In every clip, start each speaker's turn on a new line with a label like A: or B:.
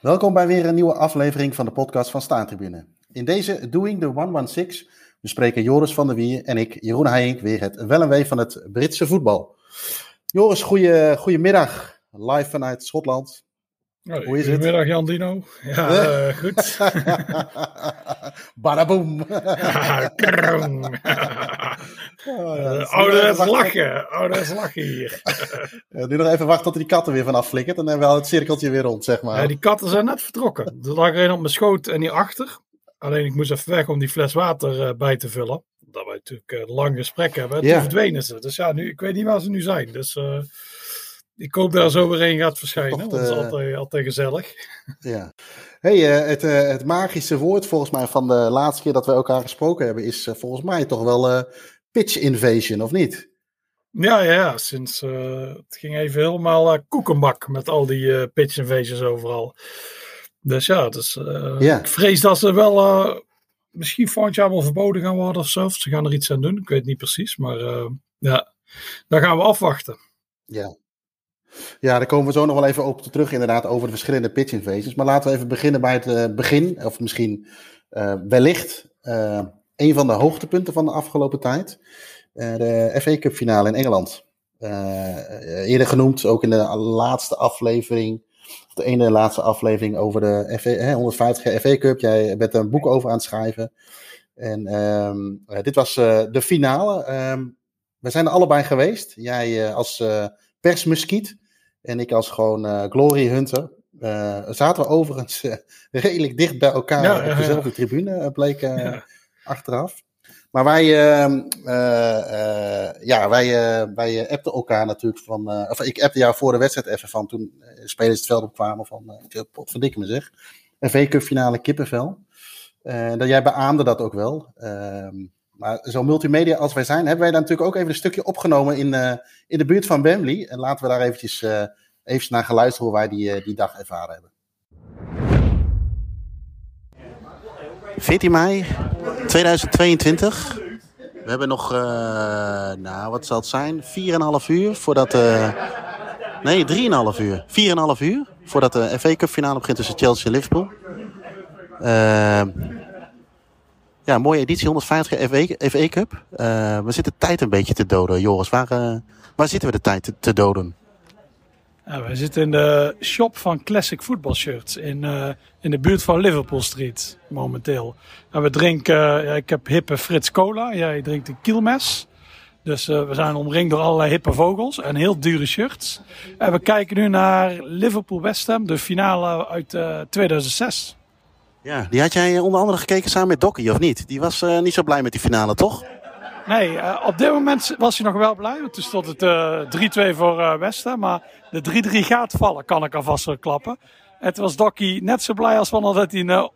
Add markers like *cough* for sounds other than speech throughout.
A: Welkom bij weer een nieuwe aflevering van de podcast van Staantribune. In deze Doing the 116 bespreken Joris van der Wier en ik, Jeroen Heijink, weer het wel en wee van het Britse voetbal. Joris, goeie, goedemiddag, live vanuit Schotland.
B: Oh, Hoe is het? Goedemiddag Jan Dino. Ja, uh, goed. *laughs*
A: Badaboom.
B: uh, *laughs* ouderwets lachen. Ouderwets lachen hier. *laughs*
A: nu nog even wachten tot die katten weer vanaf flikkert. Dan hebben we al het cirkeltje weer rond, zeg maar.
B: Ja, die katten zijn net vertrokken. Er lag er een op mijn schoot en die achter. Alleen ik moest even weg om die fles water uh, bij te vullen. Dat wij natuurlijk een lang gesprek hebben. Ja. Toen verdwenen ze. Dus ja, nu, ik weet niet waar ze nu zijn. Dus... Ik hoop daar zo weer een gaat verschijnen. Dat is altijd, altijd gezellig.
A: Ja. Hey, uh, het, uh, het magische woord volgens mij van de laatste keer dat we elkaar gesproken hebben is uh, volgens mij toch wel pitch invasion, of niet?
B: Ja, ja, sinds het ging even helemaal koekenbak met al die pitch invasions overal. Dus ja, dus, ja, ik vrees dat ze wel misschien volgend jaar wel verboden gaan worden of zo. Of ze gaan er iets aan doen, ik weet niet precies. Maar ja, daar gaan we afwachten.
A: Ja, ja, daar komen we zo nog wel even op terug, inderdaad, over de verschillende pitch invasions. Maar laten we even beginnen bij het uh, begin, of misschien uh, wellicht uh, een van de hoogtepunten van de afgelopen tijd. de FA Cup finale in Engeland. eerder genoemd, ook in de laatste aflevering, of de ene laatste aflevering over de FA, 150 FA Cup. Jij bent er een boek over aan het schrijven. En um, dit was de finale. Um, we zijn er allebei geweest. Jij als persmuskiet. En ik als gewoon uh, glory hunter. Uh, zaten we overigens uh, redelijk dicht bij elkaar ja, op dezelfde ja. tribune, bleek achteraf. Maar wij, ehm, ja, wij, wij appten elkaar natuurlijk van. of ik appte jou voor de wedstrijd even van toen spelers het veld opkwamen van. pot verdikke me zeg. Een V-Cup finale kippenvel. dat jij beaamde dat ook wel. Ehm, maar zo multimedia als wij zijn, hebben wij daar natuurlijk ook even een stukje opgenomen in, uh, in de buurt van Wembley. En laten we daar eventjes, uh, even naar geluisteren hoe wij die, uh, die dag ervaren hebben. 14 mei 2022. We hebben nog, nou wat zal het zijn, 4,5 uur voordat... nee, 3,5 uur. 4,5 uur voordat de FA Cup finale begint tussen Chelsea en Liverpool. Ja, mooie editie, 150 FA, FA Cup. Uh, we zitten tijd een beetje te doden, Joris. Waar, uh, waar zitten we de tijd te, doden?
B: Ja, wij zitten in de shop van Classic Football Shirts in, uh, in de buurt van Liverpool Street momenteel. En we drinken, ja, ik heb hippe Frits Cola, jij drinkt een Kielmes. Dus we zijn omringd door allerlei hippe vogels en heel dure shirts. En we kijken nu naar Liverpool West Ham, de finale uit 2006.
A: Ja, die had jij onder andere gekeken samen met Dokkie, of niet? Die was uh, niet zo blij met die finale, toch?
B: Nee, uh, op dit moment was hij nog wel blij. Want toen stond het uh, eh, 3-2 voor Westen. Maar de 3-3 gaat vallen, kan ik alvast klappen. En toen was Dokkie net zo blij als wanneer dat hij een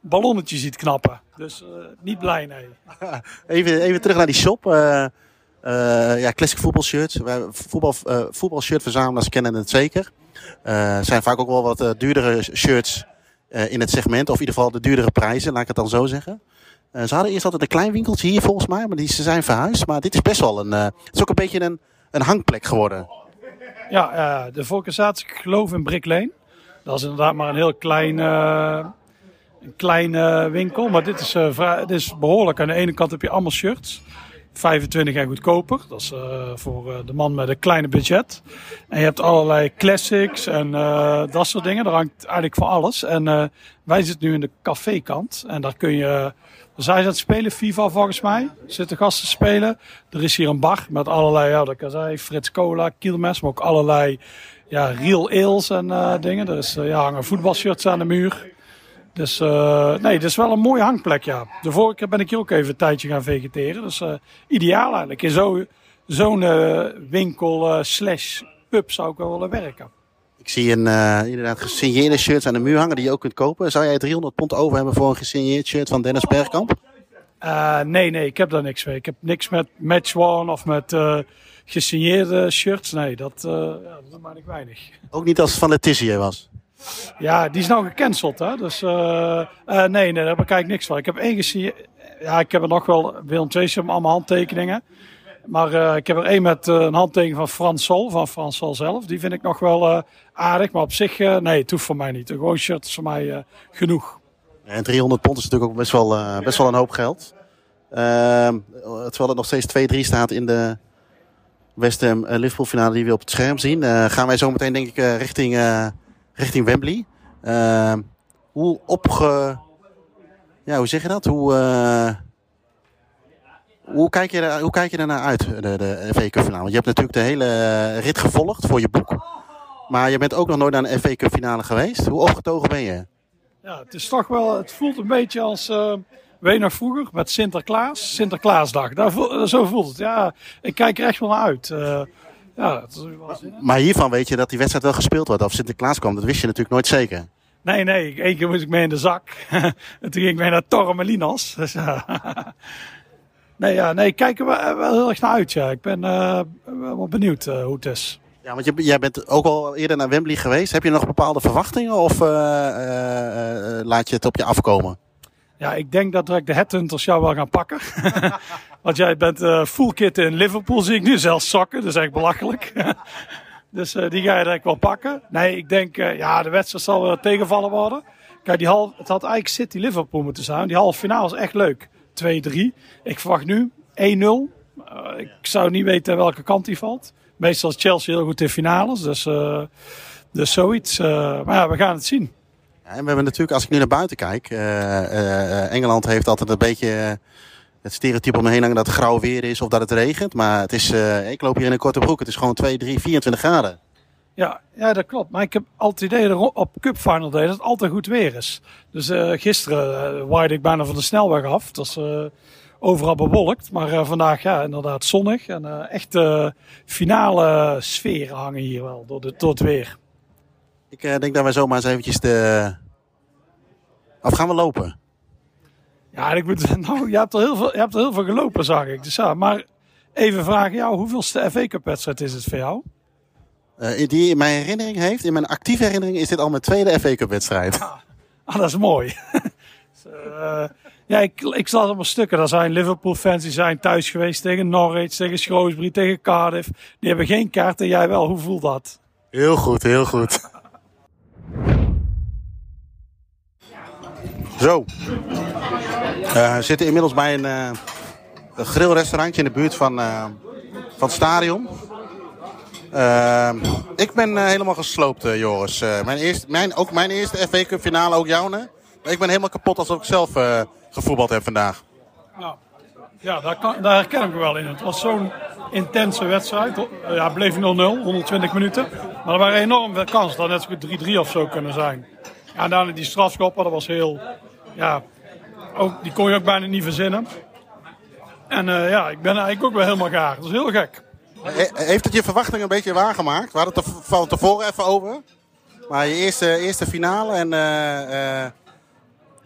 B: ballonnetje ziet knappen. Dus niet blij, nee. *laughs*
A: even, even terug naar die shop. ja, classic voetbalshirts. Voetbal, voetbalshirt verzamelaars kennen het zeker. zijn vaak ook wel wat duurdere shirts uh, in het segment. Of in ieder geval de duurdere prijzen, laat ik het dan zo zeggen. Uh, ze hadden eerst altijd een klein winkeltje hier volgens mij, maar die, ze zijn verhuisd. Maar dit is best wel een, uh, het is ook een beetje een, een hangplek geworden.
B: Ja, de Volker ik geloof in Brick Lane. Dat is inderdaad maar een heel klein, een kleine winkel. Maar dit is, dit is behoorlijk. Aan de ene kant heb je allemaal shirts. 25 en goedkoper. Dat is uh, voor uh, de man met een kleine budget. En je hebt allerlei classics en uh, dat soort dingen. Daar hangt eigenlijk voor alles. En wij zitten nu in de cafékant. En daar kun je... Daar zijn aan het spelen, FIFA volgens mij. Zitten gasten spelen. Er is hier een bar met allerlei, ja, dat kan zijn, Frits Cola, Kielmes, maar ook allerlei ja, real ales en dingen. Er is, ja, hangen voetbalshirts aan de muur. Dus uh, nee, dat is wel een mooie hangplek, ja. De vorige keer ben ik hier ook even een tijdje gaan vegeteren. Dus uh, ideaal eigenlijk. In zo'n zo uh, winkel slash pub zou ik wel willen werken.
A: Ik zie een inderdaad gesigneerde shirts aan de muur hangen die je ook kunt kopen. Zou jij 300 pond over hebben voor een gesigneerd shirt van Dennis Bergkamp?
B: nee, nee, ik heb daar niks mee. Ik heb niks met Match One of met gesigneerde shirts. Nee, dat, ja, dat maak ik weinig.
A: Ook niet als het van Letitia was?
B: Ja, die is nou gecanceld, hè. Dus uh, uh, nee, nee, daar heb ik niks van. Ik heb één gezien. Ja, ik heb er nog wel Willem II met allemaal handtekeningen. Maar uh, ik heb er één met een handtekening van Frans Sol, van Frans Sol zelf. Die vind ik nog wel aardig, maar op zich, nee, het hoeft voor mij niet. Een gewoon shirt is voor mij genoeg.
A: En 300 pond is natuurlijk ook best wel, best wel een hoop geld. Ehm, terwijl het nog steeds 2-3 staat in de West Ham Liverpool finale die we op het scherm zien. gaan wij zo meteen denk ik richting, richting Wembley. Ehm, hoe opge... Ja, hoe zeg je dat? Hoe hoe kijk je, hoe kijk je ernaar uit, de, de FA Cup finale? Want je hebt natuurlijk de hele eh, rit gevolgd voor je boek. Maar je bent ook nog nooit naar een FA Cup finale geweest. Hoe opgetogen ben je?
B: Ja, het is toch wel, het voelt een beetje als, uh, vroeger, met Sinterklaas, Sinterklaasdag. Daar zo voelt het. Ja, ik kijk er echt wel naar uit. Ja,
A: het is wel maar hiervan weet je dat die wedstrijd wel gespeeld wordt. Of Sinterklaas kwam, dat wist je natuurlijk nooit zeker.
B: Nee, nee. Eén keer moest ik mee in de zak. *laughs* en toen ging ik mee naar Torremolinos. *laughs* Dus, *laughs* Nee, ja, nee, kijken we wel heel erg naar uit. Ja. Ik ben uh, wel benieuwd hoe het is.
A: Ja, want je, jij bent ook al eerder naar Wembley geweest. Heb je nog bepaalde verwachtingen of uh, laat je het op je afkomen?
B: Ja, ik denk dat ik de headhunters jou wel gaan pakken. *laughs* want jij bent full kit in Liverpool, zie ik nu. Zelfs sokken, dat is echt belachelijk. *laughs* dus die ga je direct wel pakken. Nee, ik denk, ja, de wedstrijd zal wel tegenvallen worden. Kijk, die half, het had eigenlijk City-Liverpool moeten zijn. Die halve finale is echt leuk. 2-3. Ik verwacht nu 1-0. Uh, ik zou niet weten welke kant die valt. Meestal is Chelsea heel goed in finales. Dus, uh, dus zoiets. Uh, maar ja, we gaan het zien.
A: En we hebben natuurlijk, als ik nu naar buiten kijk. Engeland heeft altijd een beetje het stereotype om me heen hangen dat het grauw weer is of dat het regent. Maar het is, ik loop hier in een korte broek. Het is gewoon 2, 3, 24 graden.
B: Ja, ja, dat klopt. Maar ik heb altijd het idee op Cup Final Day dat het altijd goed weer is. Dus gisteren uh, waaide ik bijna van de snelweg af. Was uh, overal bewolkt. Maar vandaag ja, inderdaad zonnig. En echt finale sfeer hangen hier wel door, de, door het weer.
A: Ik denk dat wij zomaar eens eventjes de... Of gaan we lopen?
B: Ja, ik moet, *laughs* nou, je hebt, er heel veel, je hebt er heel veel gelopen, zag ik. Dus ja, maar even vragen jou, hoeveelste FA Cup wedstrijd is het voor jou?
A: Uh, die in mijn herinnering heeft, in mijn actieve herinnering, is dit al mijn tweede FA Cup wedstrijd.
B: Ah, ah dat is mooi. uh, *laughs* ja, ik, ik zat allemaal stukken. Er zijn Liverpool fans die zijn thuis geweest tegen Norwich, tegen Shrewsbury, tegen Cardiff. Die hebben geen kaart en jij wel. Hoe voelt dat?
A: Heel goed, heel goed. Zo. We zitten inmiddels bij een, uh, grillrestaurantje in de buurt van, uh, van het stadion. Ik ben helemaal gesloopt, Joris. mijn eerste, mijn, ook mijn eerste FA Cup finale, ook. Maar ik ben helemaal kapot alsof ik zelf gevoetbald heb vandaag.
B: Nou, ja, daar, kan, daar herken ik me wel in. Het was zo'n intense wedstrijd. Ja, het bleef 0-0, 120 minuten. Maar er waren enorm veel kansen. Dat net zo 3-3 of zo kunnen zijn. Ja, en daarna die strafschoppen, dat was heel... Ja, ook, die kon je ook bijna niet verzinnen. En ja, ik ben eigenlijk ook wel helemaal gaar. Dat is heel gek.
A: Heeft het je verwachting een beetje waargemaakt? We hadden het er van tevoren even over. Maar je eerste, eerste finale en uh, uh,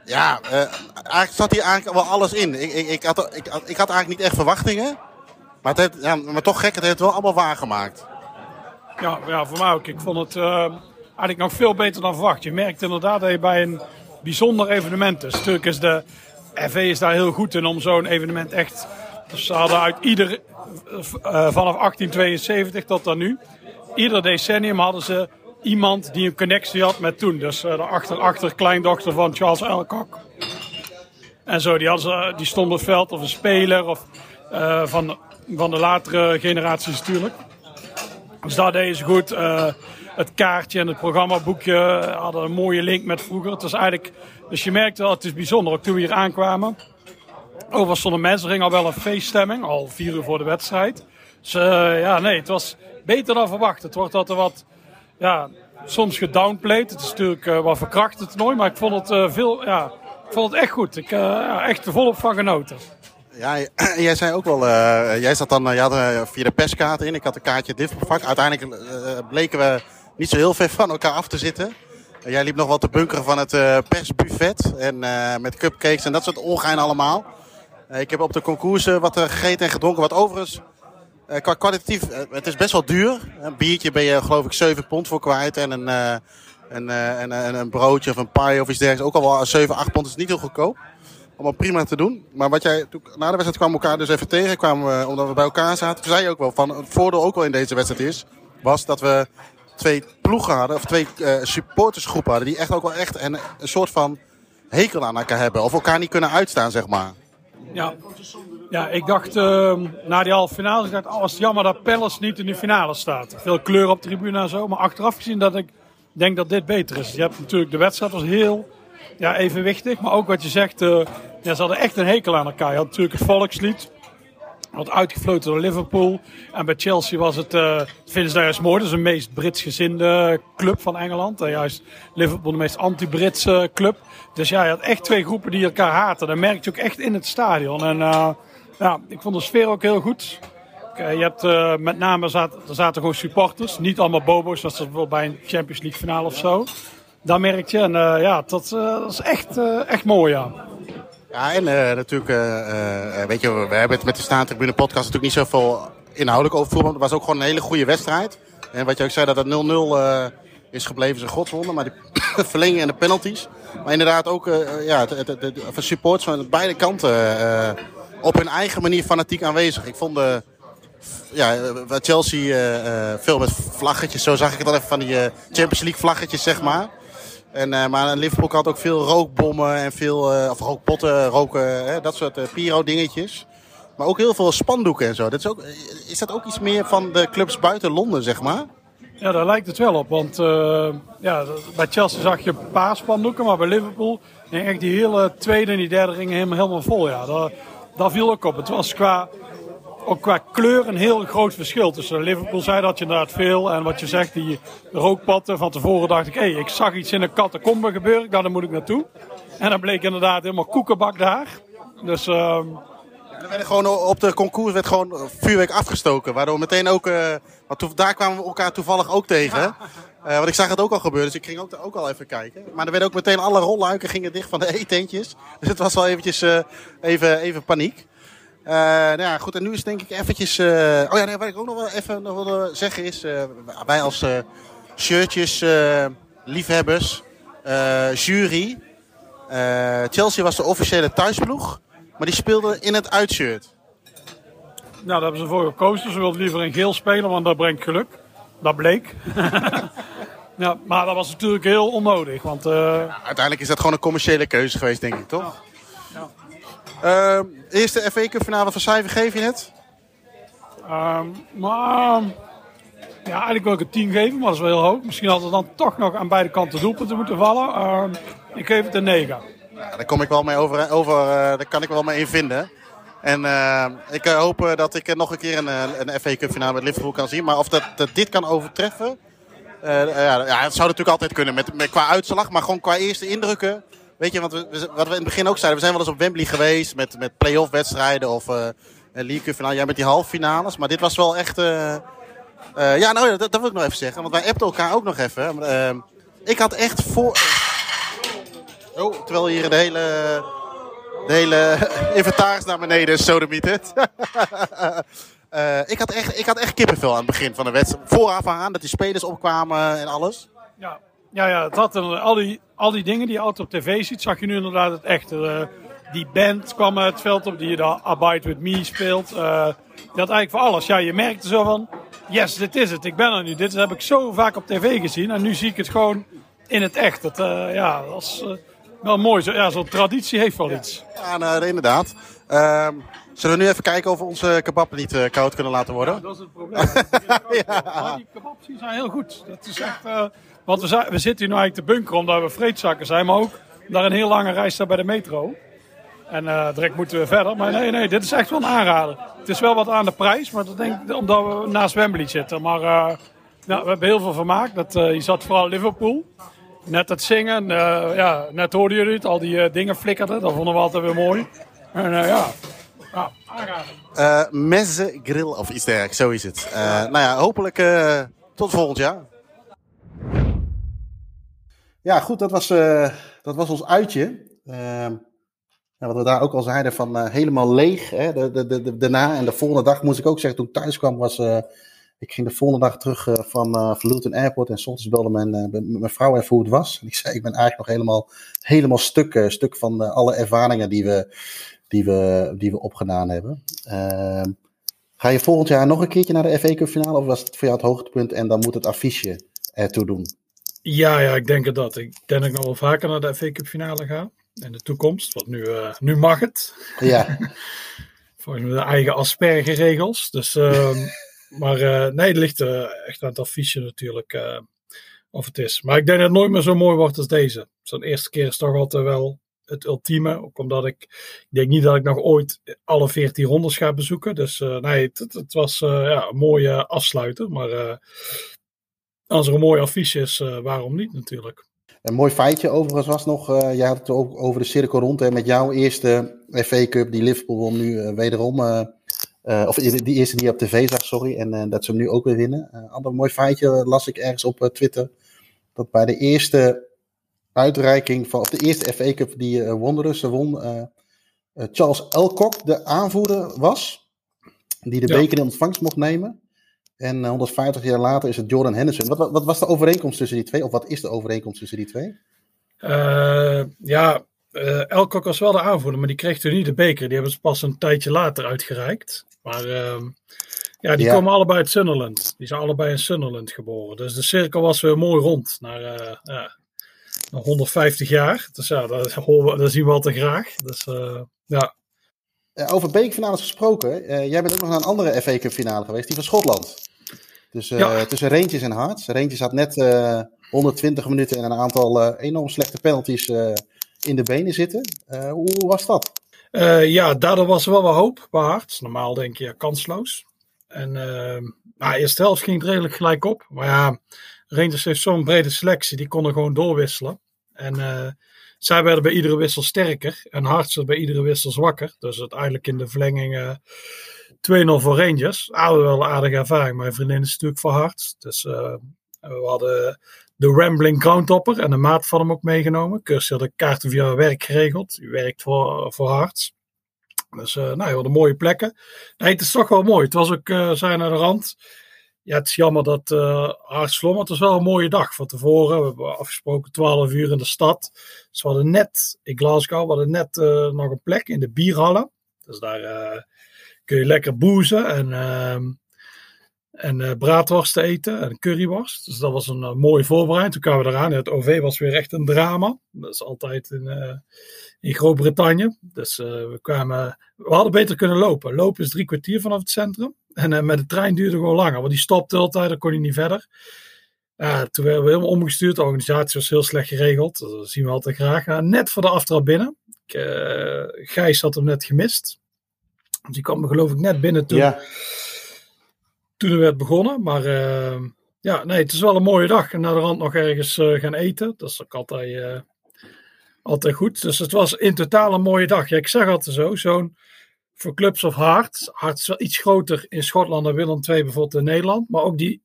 A: ja, eigenlijk zat hier eigenlijk wel alles in. Ik, ik, ik, had, ik, ik had eigenlijk niet echt verwachtingen. Maar, het heeft, ja, maar toch gek, het heeft het wel allemaal waargemaakt.
B: Ja, ja, voor mij ook. Ik vond het eigenlijk nog veel beter dan verwacht. Je merkt inderdaad dat je bij een bijzonder evenement is. Natuurlijk is de FV is daar heel goed in om zo'n evenement echt... Dus ze hadden uit ieder uh, vanaf 1872 tot dan nu. Ieder decennium hadden ze iemand die een connectie had met toen. Dus uh, de achter, achter kleindochter van Charles Alcock. En zo, die, hadden ze, die stond op veld of een speler of uh, van, van de latere generaties natuurlijk. Dus daar deden ze goed. Het kaartje en het programmaboekje hadden een mooie link met vroeger. Het was eigenlijk, dus je merkte wel, het is bijzonder. Ook toen we hier aankwamen Overigens stonden mensen, ging al wel een feeststemming, al vier uur voor de wedstrijd. Dus uh, ja, nee, het was beter dan verwacht. Het wordt altijd wat, ja, soms gedownplayed. Het is natuurlijk uh, wat verkracht het toernooi, maar ik vond het uh, veel, ja, ik vond het echt goed. Ik ja, echt volop van genoten.
A: Ja, *clears throat* jij zei ook wel, jij zat dan, je had via de perskaart in, ik had een kaartje vak. Uiteindelijk bleken we niet zo heel ver van elkaar af te zitten. Jij liep nog wat te bunkeren van het persbuffet en met cupcakes en dat soort ongein allemaal. Eh, ik heb op de concours wat eh, gegeten en gedronken. Wat overigens, eh, qua kwalitatief, het is best wel duur. Een biertje ben je geloof ik 7 pond voor kwijt. En een, een, een, een broodje of een pie of iets dergelijks ook al wel 7, 8 pond is niet heel goedkoop. allemaal prima te doen. Maar wat jij, toen, na de wedstrijd kwamen we elkaar dus even tegen, kwamen omdat we bij elkaar zaten. Toen zei je ook wel van, het voordeel ook wel in deze wedstrijd is, was dat we twee ploegen hadden, of twee uh, supportersgroepen hadden, die echt ook wel echt een, soort van hekel aan elkaar hebben. Of elkaar niet kunnen uitstaan, zeg maar.
B: Ja, ja ik dacht uh, na die halve finale, ik dacht, oh, jammer dat Palace niet in de finale staat. Veel kleur op de tribune en zo, maar achteraf gezien dat ik denk dat dit beter is. Je hebt natuurlijk, de wedstrijd was heel ja, evenwichtig, maar ook wat je zegt, uh, ja, ze hadden echt een hekel aan elkaar. Je had natuurlijk het volkslied, wat uitgefloten door Liverpool. En bij Chelsea was het, uh, mooi. Dat is een meest Brits gezinde club van Engeland. En juist Liverpool de meest anti-Britse club. Dus ja, je had echt twee groepen die elkaar haten. Dat merk je ook echt in het stadion. En uh, ja, ik vond de sfeer ook heel goed. je hebt uh, met name, zaten, er zaten gewoon supporters. Niet allemaal bobo's, zoals bijvoorbeeld bij een Champions League finale of zo. Dat merk je. En ja, dat, dat is echt, echt mooi, ja.
A: Ja, en uh, natuurlijk, uh, weet je, we hebben het met de Staantribune podcast natuurlijk niet zoveel inhoudelijk over voetbal. Het was ook gewoon een hele goede wedstrijd. En wat je ook zei, dat het 0-0 is gebleven, een godswonde. Maar die *coughs* verlenging en de penalties. Maar inderdaad ook ja, het, het, het supports van beide kanten op hun eigen manier fanatiek aanwezig. Ik vond de, ja, Chelsea veel met vlaggetjes, zo zag ik het al even van die Champions League vlaggetjes, zeg maar. En, uh, maar Liverpool had ook veel rookbommen en veel, uh, of rookpotten, roken, dat soort uh, pyro-dingetjes. Maar ook heel veel spandoeken en zo. Dat is, ook, is dat ook iets meer van de clubs buiten Londen, zeg maar?
B: Ja, daar lijkt het wel op. Want ja, bij Chelsea zag je een paar spandoeken, maar bij Liverpool ging echt die hele tweede en die derde ring helemaal, helemaal vol. Ja, daar viel ook op. Het was qua ook qua kleur een heel groot verschil tussen Liverpool zei dat je inderdaad veel. En wat je zegt, die rookpatten. Van tevoren dacht ik, hé, hey, ik zag iets in een catacombe gebeuren. Daar moet ik naartoe. En dan bleek inderdaad helemaal koekenbak daar. Dus...
A: Er werd gewoon op de concours werd gewoon vuurwerk afgestoken. Waardoor meteen ook. Uh, want daar kwamen we elkaar toevallig ook tegen. Uh, want ik zag het ook al gebeuren, dus ik ging ook, ook al even kijken. Maar er werden ook meteen alle rolluiken gingen dicht van de eetentjes. Dus het was wel eventjes uh, even, even paniek. Uh, nou ja, goed, en nu is denk ik eventjes... Uh, oh ja, nee, wat ik ook nog wel even nog wilde zeggen is... Uh, wij als shirtjes liefhebbers, jury... Chelsea was de officiële thuisploeg, maar die speelde in het uitshirt.
B: Nou, daar hebben ze voor gekozen. Ze wilden liever in geel spelen, want dat brengt geluk. Dat bleek. *laughs* ja, maar dat was natuurlijk heel onnodig. Want,
A: ja, uiteindelijk is dat gewoon een commerciële keuze geweest, denk ik, toch? Ja. ja. Uh, eerste FA Cup finale van cijfer geef je het?
B: Um, maar, ja, eigenlijk wil ik het 10 geven, maar dat is wel heel hoog. Misschien had het dan toch nog aan beide kanten doelpunten moeten vallen. Um, ik geef het een 9.
A: Ja, daar kom ik wel mee over, over uh, daar kan ik wel mee in vinden. En uh, ik hoop dat ik nog een keer een, een FA Cup finale met Liverpool kan zien. Maar of dat, dat dit kan overtreffen, ja, ja, het zou natuurlijk altijd kunnen met, met, qua uitslag. Maar gewoon qua eerste indrukken Weet je, want we, wat we in het begin ook zeiden, we zijn wel eens op Wembley geweest met, met play-off wedstrijden of uh, League finale. Ja, met die halve finales. Maar dit was wel echt... Uh, uh, ja, nou dat, dat, wil ik nog even zeggen. Want wij appten elkaar ook nog even. Ik had echt voor... Oh, terwijl hier de hele, hele *laughs* inventaris naar beneden is, het. uh, *laughs* ik, had echt, ik had echt kippenvel aan het begin van de wedstrijd. Vooraf aan, dat die spelers opkwamen en alles.
B: Ja, ja, ja het had een, al, die, al die dingen die je altijd op tv ziet, zag je nu inderdaad het echte. Uh, die band kwam uit het veld op die je daar Abide With Me speelt. Uh, dat eigenlijk voor alles. Ja, je merkte zo van, yes, dit is het. Ik ben er nu. Dit heb ik zo vaak op tv gezien. En nu zie ik het gewoon in het echt. Dat, uh, ja, dat is wel mooi. Zo, ja, zo'n traditie heeft wel iets.
A: Ja, nou, inderdaad. Ehm, zullen we nu even kijken of we onze kebab niet uh, koud kunnen laten worden? Ja,
B: dat is het probleem. *laughs* ja. die kebabs zijn heel goed. Dat is echt... Uh, want we, we zitten hier nu eigenlijk te bunkeren omdat we vreedzakken zijn. Maar ook daar een heel lange reis staat bij de metro. En uh, direct moeten we verder. Maar nee, nee, dit is echt wel een aanrader. Het is wel wat aan de prijs, maar dat denk ik omdat we naast Wembley zitten. Maar uh, nou, we hebben heel veel vermaakt. Dat, uh, je zat vooral Liverpool. Net het zingen, ja, net hoorden jullie het, al die dingen flikkerden. Dat vonden we altijd weer mooi. En ja, ja
A: aanrader. Mezze Grill of iets dergelijks, zo is het. nou ja, hopelijk tot volgend jaar. Ja, goed, dat was, uh, dat was ons uitje. Uh, wat we daar ook al zeiden, van uh, helemaal leeg. Hè? De, de, de, daarna en de volgende dag moest ik ook zeggen, toen ik thuis kwam, was uh, ik ging de volgende dag terug van, uh, Luton Airport en soms belde mijn, mijn vrouw even hoe het was. En ik *laughs* zei, ik ben eigenlijk nog helemaal, helemaal stuk, stuk van alle ervaringen die we, die we, die we opgedaan hebben. Ehm, ga je volgend jaar nog een keertje naar de FA Cup finale of was het voor jou het hoogtepunt en dan moet het affiche ertoe doen?
B: Ja, ja, ik denk dat. Ik denk dat ik nog wel vaker naar de FA Cup finale ga in de toekomst. Want nu, uh, nu mag het.
A: Ja. *laughs*
B: Volgens de eigen aspergeregels. Dus, uh, *laughs* maar uh, nee, het ligt uh, echt aan het affiche natuurlijk. of het is. Maar ik denk dat het nooit meer zo mooi wordt als deze. Zo'n eerste keer is toch altijd wel het ultieme. Ook omdat ik, ik denk niet dat ik nog ooit alle 14 rondes ga bezoeken. Dus nee, het, het was ja, een mooie afsluiter. Maar als er een mooi affiche is, waarom niet natuurlijk.
A: Een mooi feitje overigens was nog, uh, jij had het ook over de cirkel rond hè, met jouw eerste FA Cup die Liverpool won nu uh, wederom. Uh, of die eerste die je op tv zag, sorry, en dat ze hem nu ook weer winnen. Een ander mooi feitje las ik ergens op Twitter, dat bij de eerste uitreiking van, of de eerste FA Cup die uh, Wanderers won, Charles Elcock de aanvoerder was, die de beker in ontvangst mocht nemen. En 150 eh, jaar later is het Jordan Henderson. Wat, wat, was de overeenkomst tussen die twee? Of wat is de overeenkomst tussen die twee?
B: Uh, ja, uh, Elkok was wel de aanvoerder, maar die kreeg toen niet de beker. Die hebben ze pas een tijdje later uitgereikt. Maar uh, ja, die komen allebei uit Sunderland. Die zijn allebei in Sunderland geboren. Dus de cirkel was weer mooi rond. Naar, ja, 150 jaar. Dus ja, dat, dat zien we altijd graag. Dus ja.
A: Over bekerfinales gesproken. jij bent ook nog naar een andere FA Cup finale geweest. Die van Schotland. Dus uh, tussen Rangers en Hearts. Rangers had net uh, eh, 120 minuten en een aantal uh, enorm slechte penalties in de benen zitten. hoe was dat?
B: ja, daardoor was er wel wat hoop bij Hearts. Normaal denk je ja, kansloos. En nou, eerste helft ging het redelijk gelijk op. Maar ja, Rangers heeft zo'n brede selectie. Die konden gewoon doorwisselen. En zij werden bij iedere wissel sterker. En Hearts werd bij iedere wissel zwakker. Dus uiteindelijk in de verlenging 2-0 voor Rangers. Ah, wel een aardige ervaring. Mijn vriendin is natuurlijk voor hard. Dus uh, we hadden de Rambling Groundtopper en de maat van hem ook meegenomen. Kirstie had de kaarten via werk geregeld. Die werkt voor, voor Harts. Dus uh, nou, hadden mooie plekken. Het is toch wel mooi. Het was ook, zijn naar de rand. Ja, het is jammer dat uh, maar het was wel een mooie dag van tevoren. We hebben afgesproken 12 uur in de stad. Dus we hadden net, in Glasgow, we hadden net nog een plek in de bierhallen. Dus daar kun je lekker boezen en, uh, en uh, braadworsten eten en curryworst. Dus dat was een uh, mooie voorbereiding. Toen kwamen we eraan. Het OV was weer echt een drama. Dat is altijd in, uh, in Groot-Brittannië. Dus we kwamen. We hadden beter kunnen lopen. Lopen is drie kwartier vanaf het centrum. En met de trein duurde gewoon langer. Want die stopte altijd, dan kon je niet verder. Toen werden we helemaal omgestuurd. De organisatie was heel slecht geregeld. Dat zien we altijd graag. net voor de aftrap binnen. Ik, Gijs had hem net gemist. Die kwam me geloof ik net binnen toen, ja. Toen er werd begonnen. Maar uh, ja, nee, het is wel een mooie dag. En naar de rand nog ergens uh, gaan eten. Dat is ook altijd, uh, altijd goed. Dus het was in totaal een mooie dag. Ja, ik zeg altijd zo, zo'n voor Clubs of Hart. Hart is wel iets groter in Schotland dan Willem II bijvoorbeeld in Nederland. Maar ook die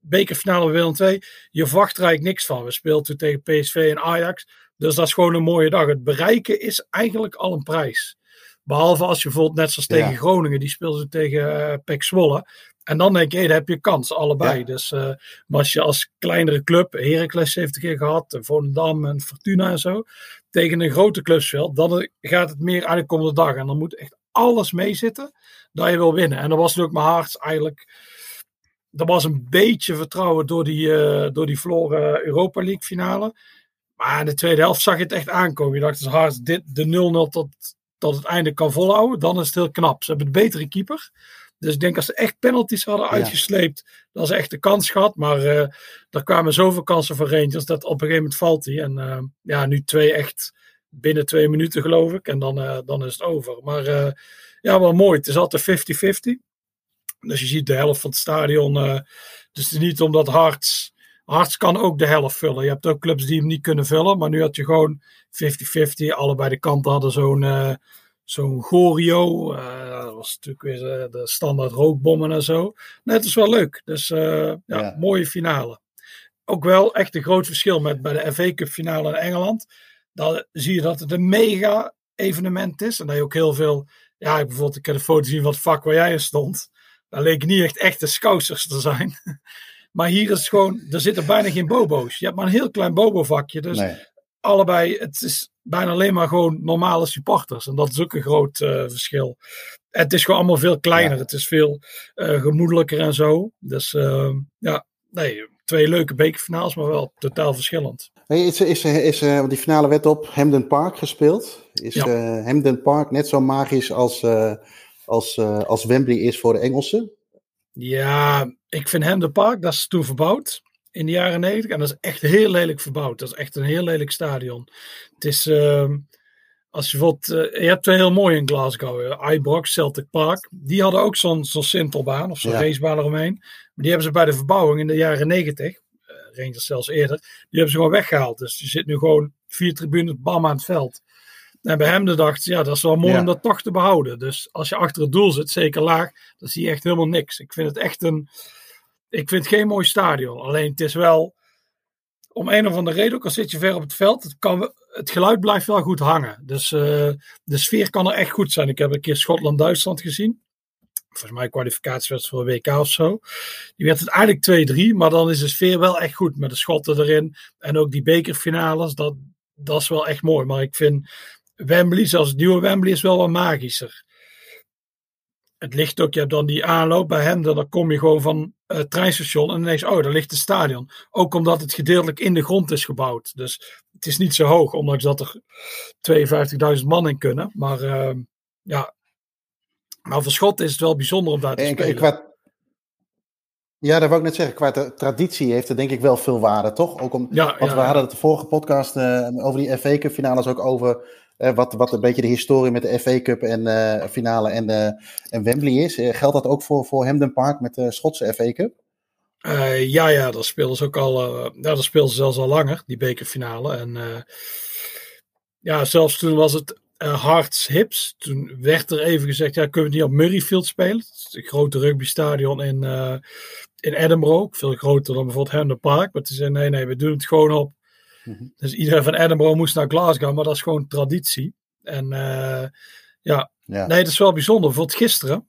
B: bekerfinale Willem II, je verwacht er eigenlijk niks van. We speelden tegen PSV en Ajax. Dus dat is gewoon een mooie dag. Het bereiken is eigenlijk al een prijs. Behalve als je bijvoorbeeld net zoals tegen Groningen, die speelden tegen uh, Pek Zwolle. En dan denk je, hey, daar heb je kans, allebei. Dus, uh, maar als je als kleinere club, Heracles heeft een keer gehad, Volendam en Fortuna en zo, tegen een grote club speelt, dan gaat het meer om de dag. En dan moet echt alles meezitten dat je wil winnen. En dat was natuurlijk mijn hart eigenlijk. Er was een beetje vertrouwen door die, uh, door die verloren Europa League finale. Maar in de tweede helft zag je het echt aankomen. Je dacht, het is hard, dit, de 0-0 tot tot het einde kan volhouden, dan is het heel knap. Ze hebben de betere keeper. Dus ik denk als ze echt penalties hadden uitgesleept, dan ze echt de kans gehad. Maar uh, er kwamen zoveel kansen voor Rangers dat op een gegeven moment valt hij. En uh, ja, nu twee echt binnen twee minuten geloof ik. En dan, uh, dan is het over. Maar ja, wel mooi. Het is altijd 50-50. Dus je ziet de helft van het stadion. dus het is niet omdat Harts. Harts kan ook de helft vullen. Je hebt ook clubs die hem niet kunnen vullen. Maar nu had je gewoon 50-50. Allebei de kanten hadden zo'n uh, zo'n Gorio. Uh, dat was natuurlijk weer uh, de standaard rookbommen en zo. Nee, het is wel leuk. Dus ja, ja, mooie finale. Ook wel echt een groot verschil met bij de FA Cup finale in Engeland. Dan zie je dat het een mega evenement is. En dat je ook heel veel. Ja, bijvoorbeeld, ik heb een foto zien van het vak waar jij in stond. Dat leek niet echt echte scousers te zijn. *laughs* maar hier is het gewoon, er zitten bijna geen bobo's. Je hebt maar een heel klein bobo-vakje. Dus allebei, het is bijna alleen maar gewoon normale supporters. En dat is ook een groot uh, verschil. Het is gewoon allemaal veel kleiner. Het is veel uh, gemoedelijker en zo. Dus uh, ja, nee, twee leuke bekerfinales, maar wel totaal verschillend.
A: Hey, is, is, is, die finale werd op Hamden Park gespeeld. Is ja. Hamden Park net zo magisch als, als, als Wembley is voor de Engelsen?
B: Ja, ik vind Hamden Park, dat is toen verbouwd in de jaren 90. En dat is echt heel lelijk verbouwd. Dat is echt een heel lelijk stadion. Het is, uh, als je bijvoorbeeld, uh, je hebt twee heel mooie in Glasgow. Uh, Ibrox, Celtic Park. Die hadden ook zo'n zo'n simpelbaan of zo'n ja. racebaan eromheen. Maar die hebben ze bij de verbouwing in de jaren 90, uh, Rangers zelfs eerder, die hebben ze gewoon weggehaald. Dus je zit nu gewoon vier tribunes bam aan het veld. En bij hem de dacht ja, dat is wel mooi ja. om dat toch te behouden. Dus als je achter het doel zit, zeker laag, dan zie je echt helemaal niks. Ik vind het echt een, ik vind het geen mooi stadion. Alleen het is wel, om een of andere reden, ook al zit je ver op het veld, het, kan, het geluid blijft wel goed hangen. Dus uh, de sfeer kan er echt goed zijn. Ik heb een keer Schotland-Duitsland gezien. Volgens mij kwalificatiewedstrijd voor de WK of zo. Die werd het eigenlijk 2-3, maar dan is de sfeer wel echt goed. Met de Schotten erin en ook die bekerfinales. Dat, dat is wel echt mooi. Maar ik vind Wembley, zoals het nieuwe Wembley, is wel wat magischer het ligt ook, je hebt dan die aanloop bij hem, dan kom je gewoon van het treinstation en ineens, oh, daar ligt het stadion. Ook omdat het gedeeltelijk in de grond is gebouwd. Dus het is niet zo hoog, ondanks dat er 52.000 man in kunnen. Maar uh, ja, maar voor Schot is het wel bijzonder om daar te en, spelen. Qua,
A: ja, dat wou ik net zeggen. Qua traditie heeft het denk ik wel veel waarde, toch? Ook om, ja, want ja, we hadden het de vorige podcast uh, over die FA Cup finales ook over wat, wat een beetje de historie met de FA Cup en uh, finale en, en Wembley is. geldt dat ook voor, voor Hamden Park met de Schotse FA Cup?
B: ja, ja, dat speelden ze ook al. ja, dat speelden ze zelfs al langer, die bekerfinale. En ja, zelfs toen was het Hearts Hips. Toen werd er even gezegd, ja, kunnen we niet op Murrayfield spelen? Een grote rugbystadion in, in Edinburgh. Veel groter dan bijvoorbeeld Hamden Park. Maar ze zeiden, nee, nee, we doen het gewoon op. Mhm. Dus iedereen van Edinburgh moest naar Glasgow, maar dat is gewoon traditie. En uh, ja. ja, nee, dat is wel bijzonder. Bijvoorbeeld gisteren,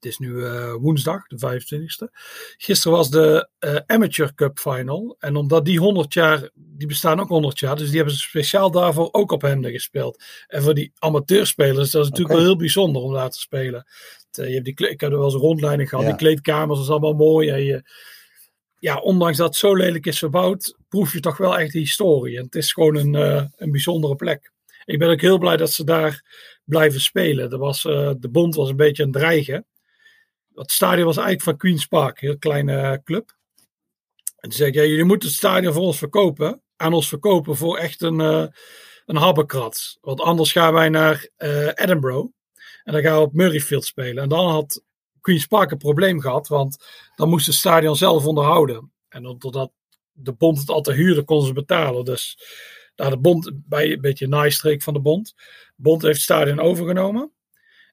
B: het is nu uh, woensdag, de 25e. Gisteren was de uh, Amateur Cup Final. En omdat die 100 jaar, die bestaan ook 100 jaar, dus die hebben ze speciaal daarvoor ook op Hemden gespeeld. En voor die amateurspelers, dat is natuurlijk okay. wel heel bijzonder om daar te spelen. Je hebt die, ik heb er wel eens een rondleiding gehad, ja. die kleedkamers, dat is allemaal mooi. En je, ja, ondanks dat het zo lelijk is verbouwd, proef je toch wel echt de historie. En het is gewoon een, uh, een bijzondere plek. Ik ben ook heel blij dat ze daar blijven spelen. Er was, uh, de bond was een beetje een dreigen. Het stadion was eigenlijk van Queen's Park, een heel kleine club. En die zei, ja, jullie moeten het stadion voor ons verkopen. Aan ons verkopen voor echt een, uh, een habbekrats. Want anders gaan wij naar Edinburgh. En dan gaan we op Murrayfield spelen. En dan had Queen's Park een probleem gehad. Want dan moest het stadion zelf onderhouden. En doordat de bond het al te huren, konden ze betalen. Dus daar de bond, bij een beetje een naaistreek van de bond. De bond heeft het stadion overgenomen.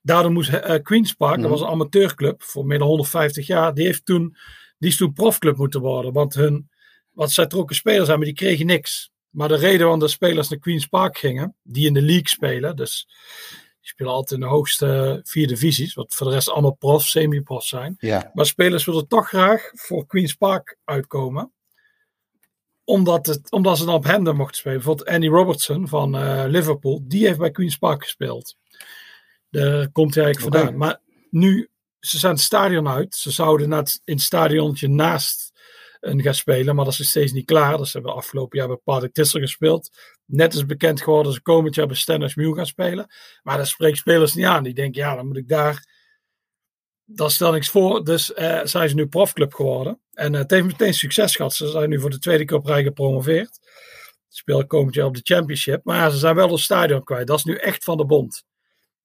B: Daardoor moest uh, Queen's Park, dat mhm. was een amateurclub voor meer dan 150 jaar, die, heeft toen, die is toen profclub moeten worden. Want hun, wat zij trokken spelers zijn, maar die kregen niks. Maar de reden waarom de spelers naar Queen's Park gingen, die in de league spelen, dus die spelen altijd in de hoogste vier divisies, wat voor de rest allemaal prof, semi-prof zijn.
A: Ja.
B: Maar spelers willen toch graag voor Queen's Park uitkomen omdat, het, omdat ze dan op Hemden mochten spelen. Bijvoorbeeld Andy Robertson van uh, Liverpool. Die heeft bij Queen's Park gespeeld. Daar komt hij eigenlijk okay. vandaan. Maar nu, ze zijn het stadion uit. Ze zouden net in het stadionnetje naast een gaan spelen. Maar dat is steeds niet klaar. Dus ze hebben afgelopen jaar bij Patrick Tissel gespeeld. Net is bekend geworden. Ze komend jaar bij Stennis Mew gaan spelen. Maar dat spreekt spelers niet aan. Die denken, ja, dan moet ik daar dat stel niks voor. Dus uh, zijn ze nu profclub geworden. En uh, het heeft meteen succes gehad. Ze zijn nu voor de tweede keer op rij gepromoveerd. Ze spelen komend jaar op de championship. Maar ja, ze zijn wel het stadion kwijt. Dat is nu echt van de bond.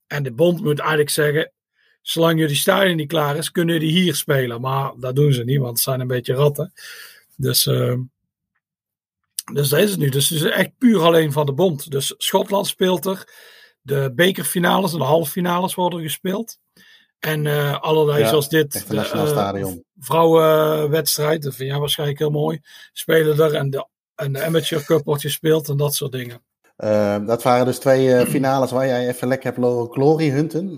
B: En de bond moet eigenlijk zeggen... Zolang jullie stadion niet klaar is, kunnen jullie hier spelen. Maar dat doen ze niet, want het zijn een beetje ratten. Dus, uh, dus dat is het nu. Dus het is echt puur alleen van de bond. Dus Schotland speelt er. De bekerfinales en de halffinales worden gespeeld. En uh, allerlei ja, zoals dit.
A: De, uh,
B: vrouwenwedstrijd, dat vind jij waarschijnlijk heel mooi. Spelen er en de, en de Amateur Cup wordt gespeeld en dat soort dingen.
A: Uh, dat waren dus twee finales waar jij even lekker hebt glory hunten.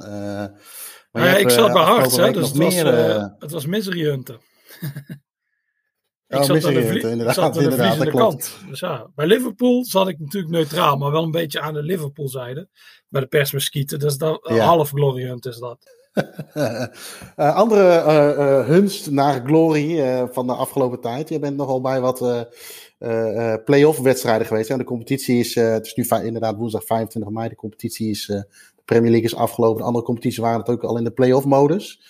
B: Maar ja, *laughs* ik zat bij Harts, hè, dus het was, meer, het was Misery Hunter.
A: Ik oh, zat, aan de, inderdaad, zat de kant.
B: Dus ja, bij Liverpool zat ik natuurlijk neutraal, maar wel een beetje aan de Liverpool-zijde. Bij de persmuskieten, dus dat, ja. half glory hunt is dat.
A: Uh, *laughs* andere uh, hunst naar glory van de afgelopen tijd. Je bent nogal bij wat play-off wedstrijden geweest. En de competitie is, het is nu inderdaad woensdag 25 mei. De competitie is, de Premier League is afgelopen. De andere competities waren het ook al in de play-off modus.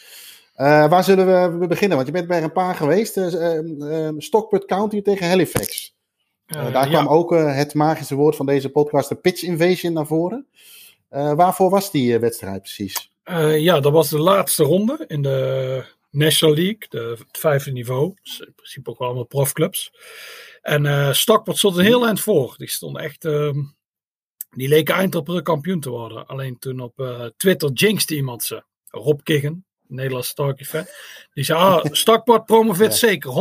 A: Waar zullen we beginnen? Want je bent bij een paar geweest. Uh, Stockport County tegen Halifax. daar kwam ook het magische woord van deze podcast, de pitch invasion, naar voren. waarvoor was die wedstrijd precies?
B: Ja, dat was de laatste ronde in de National League, de, het vijfde niveau. Dus in principe ook allemaal profclubs. En Stockport stond een heel eind voor. Die stond echt... Ehm, die leken eindelijk kampioen te worden. Alleen toen op Twitter jinxte iemand ze. Rob Kiggen, Nederlands Starkie Die zei, ah, *laughs* Stakport promoveert zeker, 100%,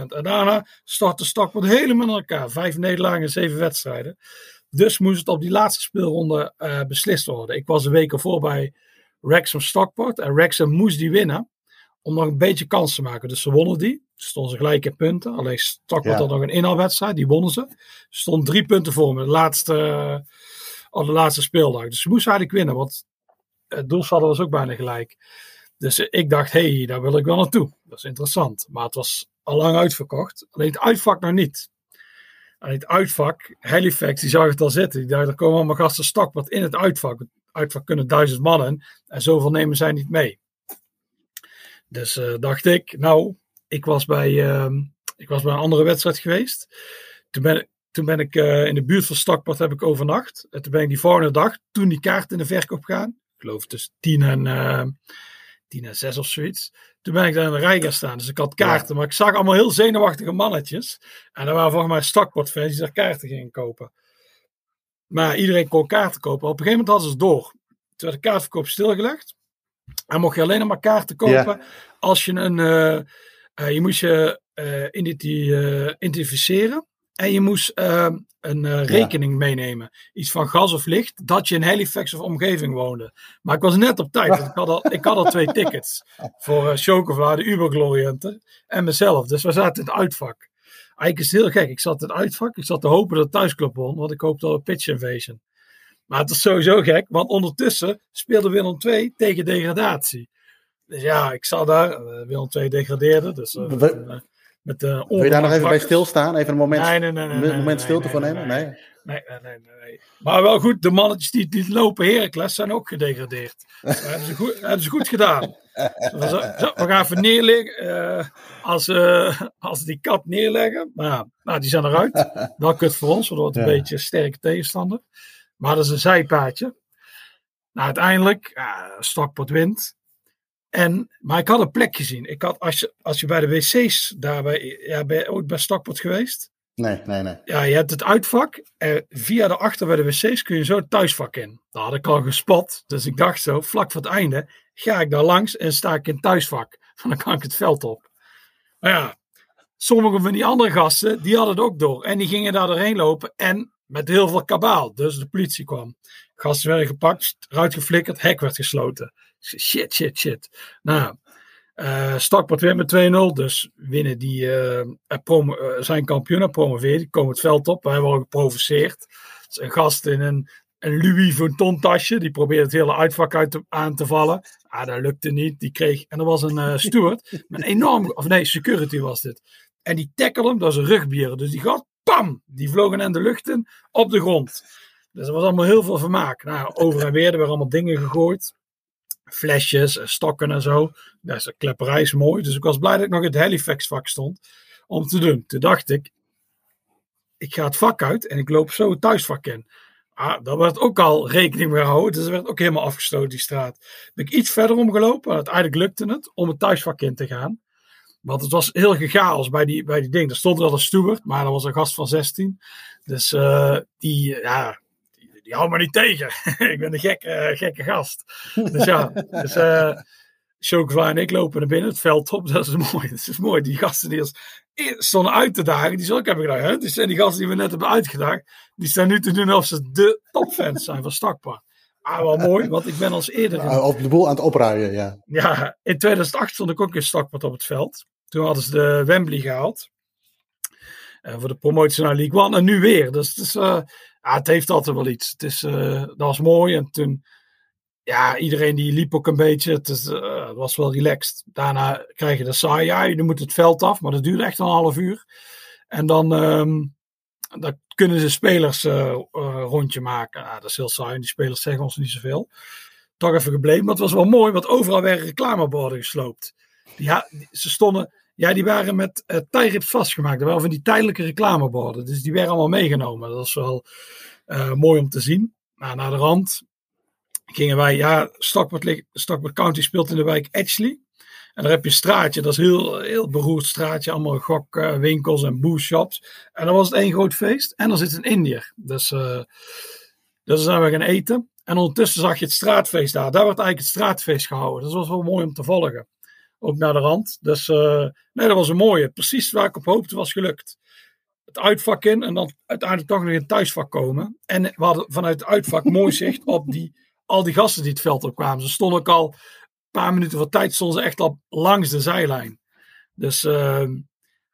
B: 100%. En daarna startte Stakport helemaal in elkaar. Vijf nederlagen en zeven wedstrijden. Dus moest het op die laatste speelronde uh, beslist worden. Ik was een week ervoor bij Wrexham Stockport. En Wrexham moest die winnen om nog een beetje kans te maken. Dus ze wonnen die. Stonden ze gelijk in punten. Alleen Stockport had nog een inhaalwedstrijd. Die wonnen ze. Stond drie punten voor me. De laatste, uh, op de laatste speeldag. Dus ze moesten eigenlijk winnen. Want het doelsaldo was ook bijna gelijk. Dus ik dacht, hé, hey, daar wil ik wel naartoe. Dat is interessant. Maar het was al lang uitverkocht. Alleen het uitvak nog niet. En het uitvak, Halifax, die zag het al zitten. Die dacht, er komen allemaal gasten stak in het uitvak. Het uitvak kunnen duizend mannen. En zoveel nemen zij niet mee. Dus uh, dacht ik, nou, ik was, bij, uh, ik was bij een andere wedstrijd geweest. Toen ben, toen ben ik uh, in de buurt van Stakport heb ik overnacht. En toen ben ik die volgende dag, toen die kaart in de verkoop gaan, geloof tussen tien en, uh, tien en zes of zoiets. Toen ben ik daar in de rij gaan staan. Dus ik had kaarten. Maar ik zag allemaal heel zenuwachtige mannetjes. En er waren volgens mij stakportfans die daar kaarten gingen kopen. Maar iedereen kon kaarten kopen. Op een gegeven moment hadden ze het door. Toen werd de kaartverkoop stilgelegd. En mocht je alleen nog maar kaarten kopen als je een. Uh, uh, je moest je identificeren. En je moest ehm, een uh, rekening meenemen. Iets van gas of licht. Dat je in Halifax of omgeving woonde. Maar ik was net op tijd. ik, had al, *laughs* ik had al twee tickets. Voor uh, Chocovla, de Uber En mezelf. Dus we zaten in het uitvak. Eigenlijk is het heel gek. Ik zat in het uitvak. Ik zat te hopen dat thuisclub won. Want ik hoopte al een pitch invasion. Maar het is sowieso gek. Want ondertussen speelde Willem 2 tegen degradatie. Dus ja, ik zat daar. Uh, Willem 2 degradeerde. Dus...
A: Met, uh, Wil je daar nog even bij stilstaan? Even een moment,
B: nee, nee, nee,
A: nee moment stilte voor nemen? Nee.
B: Nee, nee, nee, Maar wel goed, de mannetjes die, die lopen Heracles zijn ook gedegradeerd. Dat *laughs* hebben ze goed, hebben ze goed gedaan. we gaan even neerleggen. Uh, als, uh, als die kat neerleggen. Maar nou, die zijn eruit. *laughs* Wel kut voor ons, want het wordt een beetje een sterke tegenstander. Maar dat is een zijpaadje. Nou, uiteindelijk, uh, Stockport wint. En, maar ik had een plek gezien. Ik had, als, je, als je bij de wc's daarbij, ja, ben je ooit bij Stockport geweest?
A: Nee, nee, nee.
B: Ja, je hebt het uitvak. En via de achter bij de wc's kun je zo het thuisvak in. Daar had ik al gespot. Dus ik dacht zo, vlak voor het einde ga ik daar langs en sta ik in het thuisvak. *laughs* Dan kan ik het veld op. Maar ja, sommige van die andere gasten, die hadden het ook door. En die gingen daar doorheen lopen en met heel veel kabaal. Dus de politie kwam. Gasten werden gepakt, eruit geflikkerd, hek werd gesloten. Shit, shit, shit. Nou, uh, Stockport weer met 2-0. Dus winnen die uh, promo, uh, zijn kampioen promoveert. Die komen het veld op. Wij worden geprovoceerd. Dus een gast in een, een Louis Vuitton tasje. Die probeert het hele uitvak uit te, aan te vallen. Ah, dat lukte niet. Die kreeg, en er was een steward. met *laughs* een enorm, of nee, security was dit. En die tackle hem, dat is een rugbier. Dus die gast, pam! Die vlogen in de lucht in, op de grond. Dus er was allemaal heel veel vermaak. Nou, over en weer, er werden allemaal dingen gegooid flesjes en stokken en zo. Dat is, klepperij is mooi. Dus ik was blij dat ik nog in het Halifax vak stond om te doen. Toen dacht ik, ik ga het vak uit en ik loop zo het thuisvak in. Ah, daar werd ook al rekening mee gehouden. Dus er werd ook helemaal afgesloten, die straat. Ben ik iets verder omgelopen. Uiteindelijk lukte het om het thuisvak in te gaan. Want het was heel gegaals bij die, bij die ding. Er stond wel een steward, maar dat was een gast van 16. Dus uh, die, ja, die hou me niet tegen. *laughs* ik ben een gekke, gekke gast. Dus ja, *laughs* dus, uh, en ik lopen naar binnen het veld op. *laughs* Dat is mooi. Dat is mooi. Die gasten die stonden uit te dagen, die zullen ik hebben gedaan. Hè? Dus, en die gasten die we net hebben uitgedaagd, die staan nu te doen of ze de topfans zijn van Stakpa. Ah, wel mooi, want ik ben als eerder...
A: In... Op de boel aan het opruien, ja.
B: Ja, in 2008 stond ik ook in Stockport op het veld. Toen hadden ze de Wembley gehaald. Uh, voor de promotie naar League One. En nu weer. Dus het, is, uh, ja, het heeft altijd wel iets. Het, is, uh, dat was mooi. En toen, ja, iedereen die liep ook een beetje. Het, is, het was wel relaxed. Daarna krijg je de saai. Ja, je moet het veld af. Maar dat duurde echt een half uur. En dan, um, dan kunnen ze spelers rondje maken. Nou, dat is heel saai. Die spelers zeggen ons niet zoveel. Toch even gebleven. Maar het was wel mooi. Want overal werden reclameborden gesloopt. Ja, ze stonden ja, die waren met uh, vastgemaakt. Er waren van die tijdelijke reclameborden. Dus die werden allemaal meegenomen. Dat was wel uh, mooi om te zien. Maar naar de rand gingen wij, ja, Stockport, County speelt in de wijk Edgley. En daar heb je een straatje, dat is een heel, heel beroerd straatje. Allemaal gokwinkels en shops. En dan was het één groot feest. En er zit een Indiër. Dus, uh, dus zijn we gaan eten. En ondertussen zag je het straatfeest daar. Daar werd eigenlijk het straatfeest gehouden. Dat was wel mooi om te volgen ook naar de rand. Dus uh, nee, dat was een mooie. Precies waar ik op hoopte was gelukt. Het uitvak in en dan uiteindelijk toch nog in het thuisvak komen. En we hadden vanuit het uitvak *laughs* mooi zicht op die, al die gasten die het veld opkwamen. Ze stonden ook al een paar minuten voor tijd stonden ze echt al langs de zijlijn. Dus uh,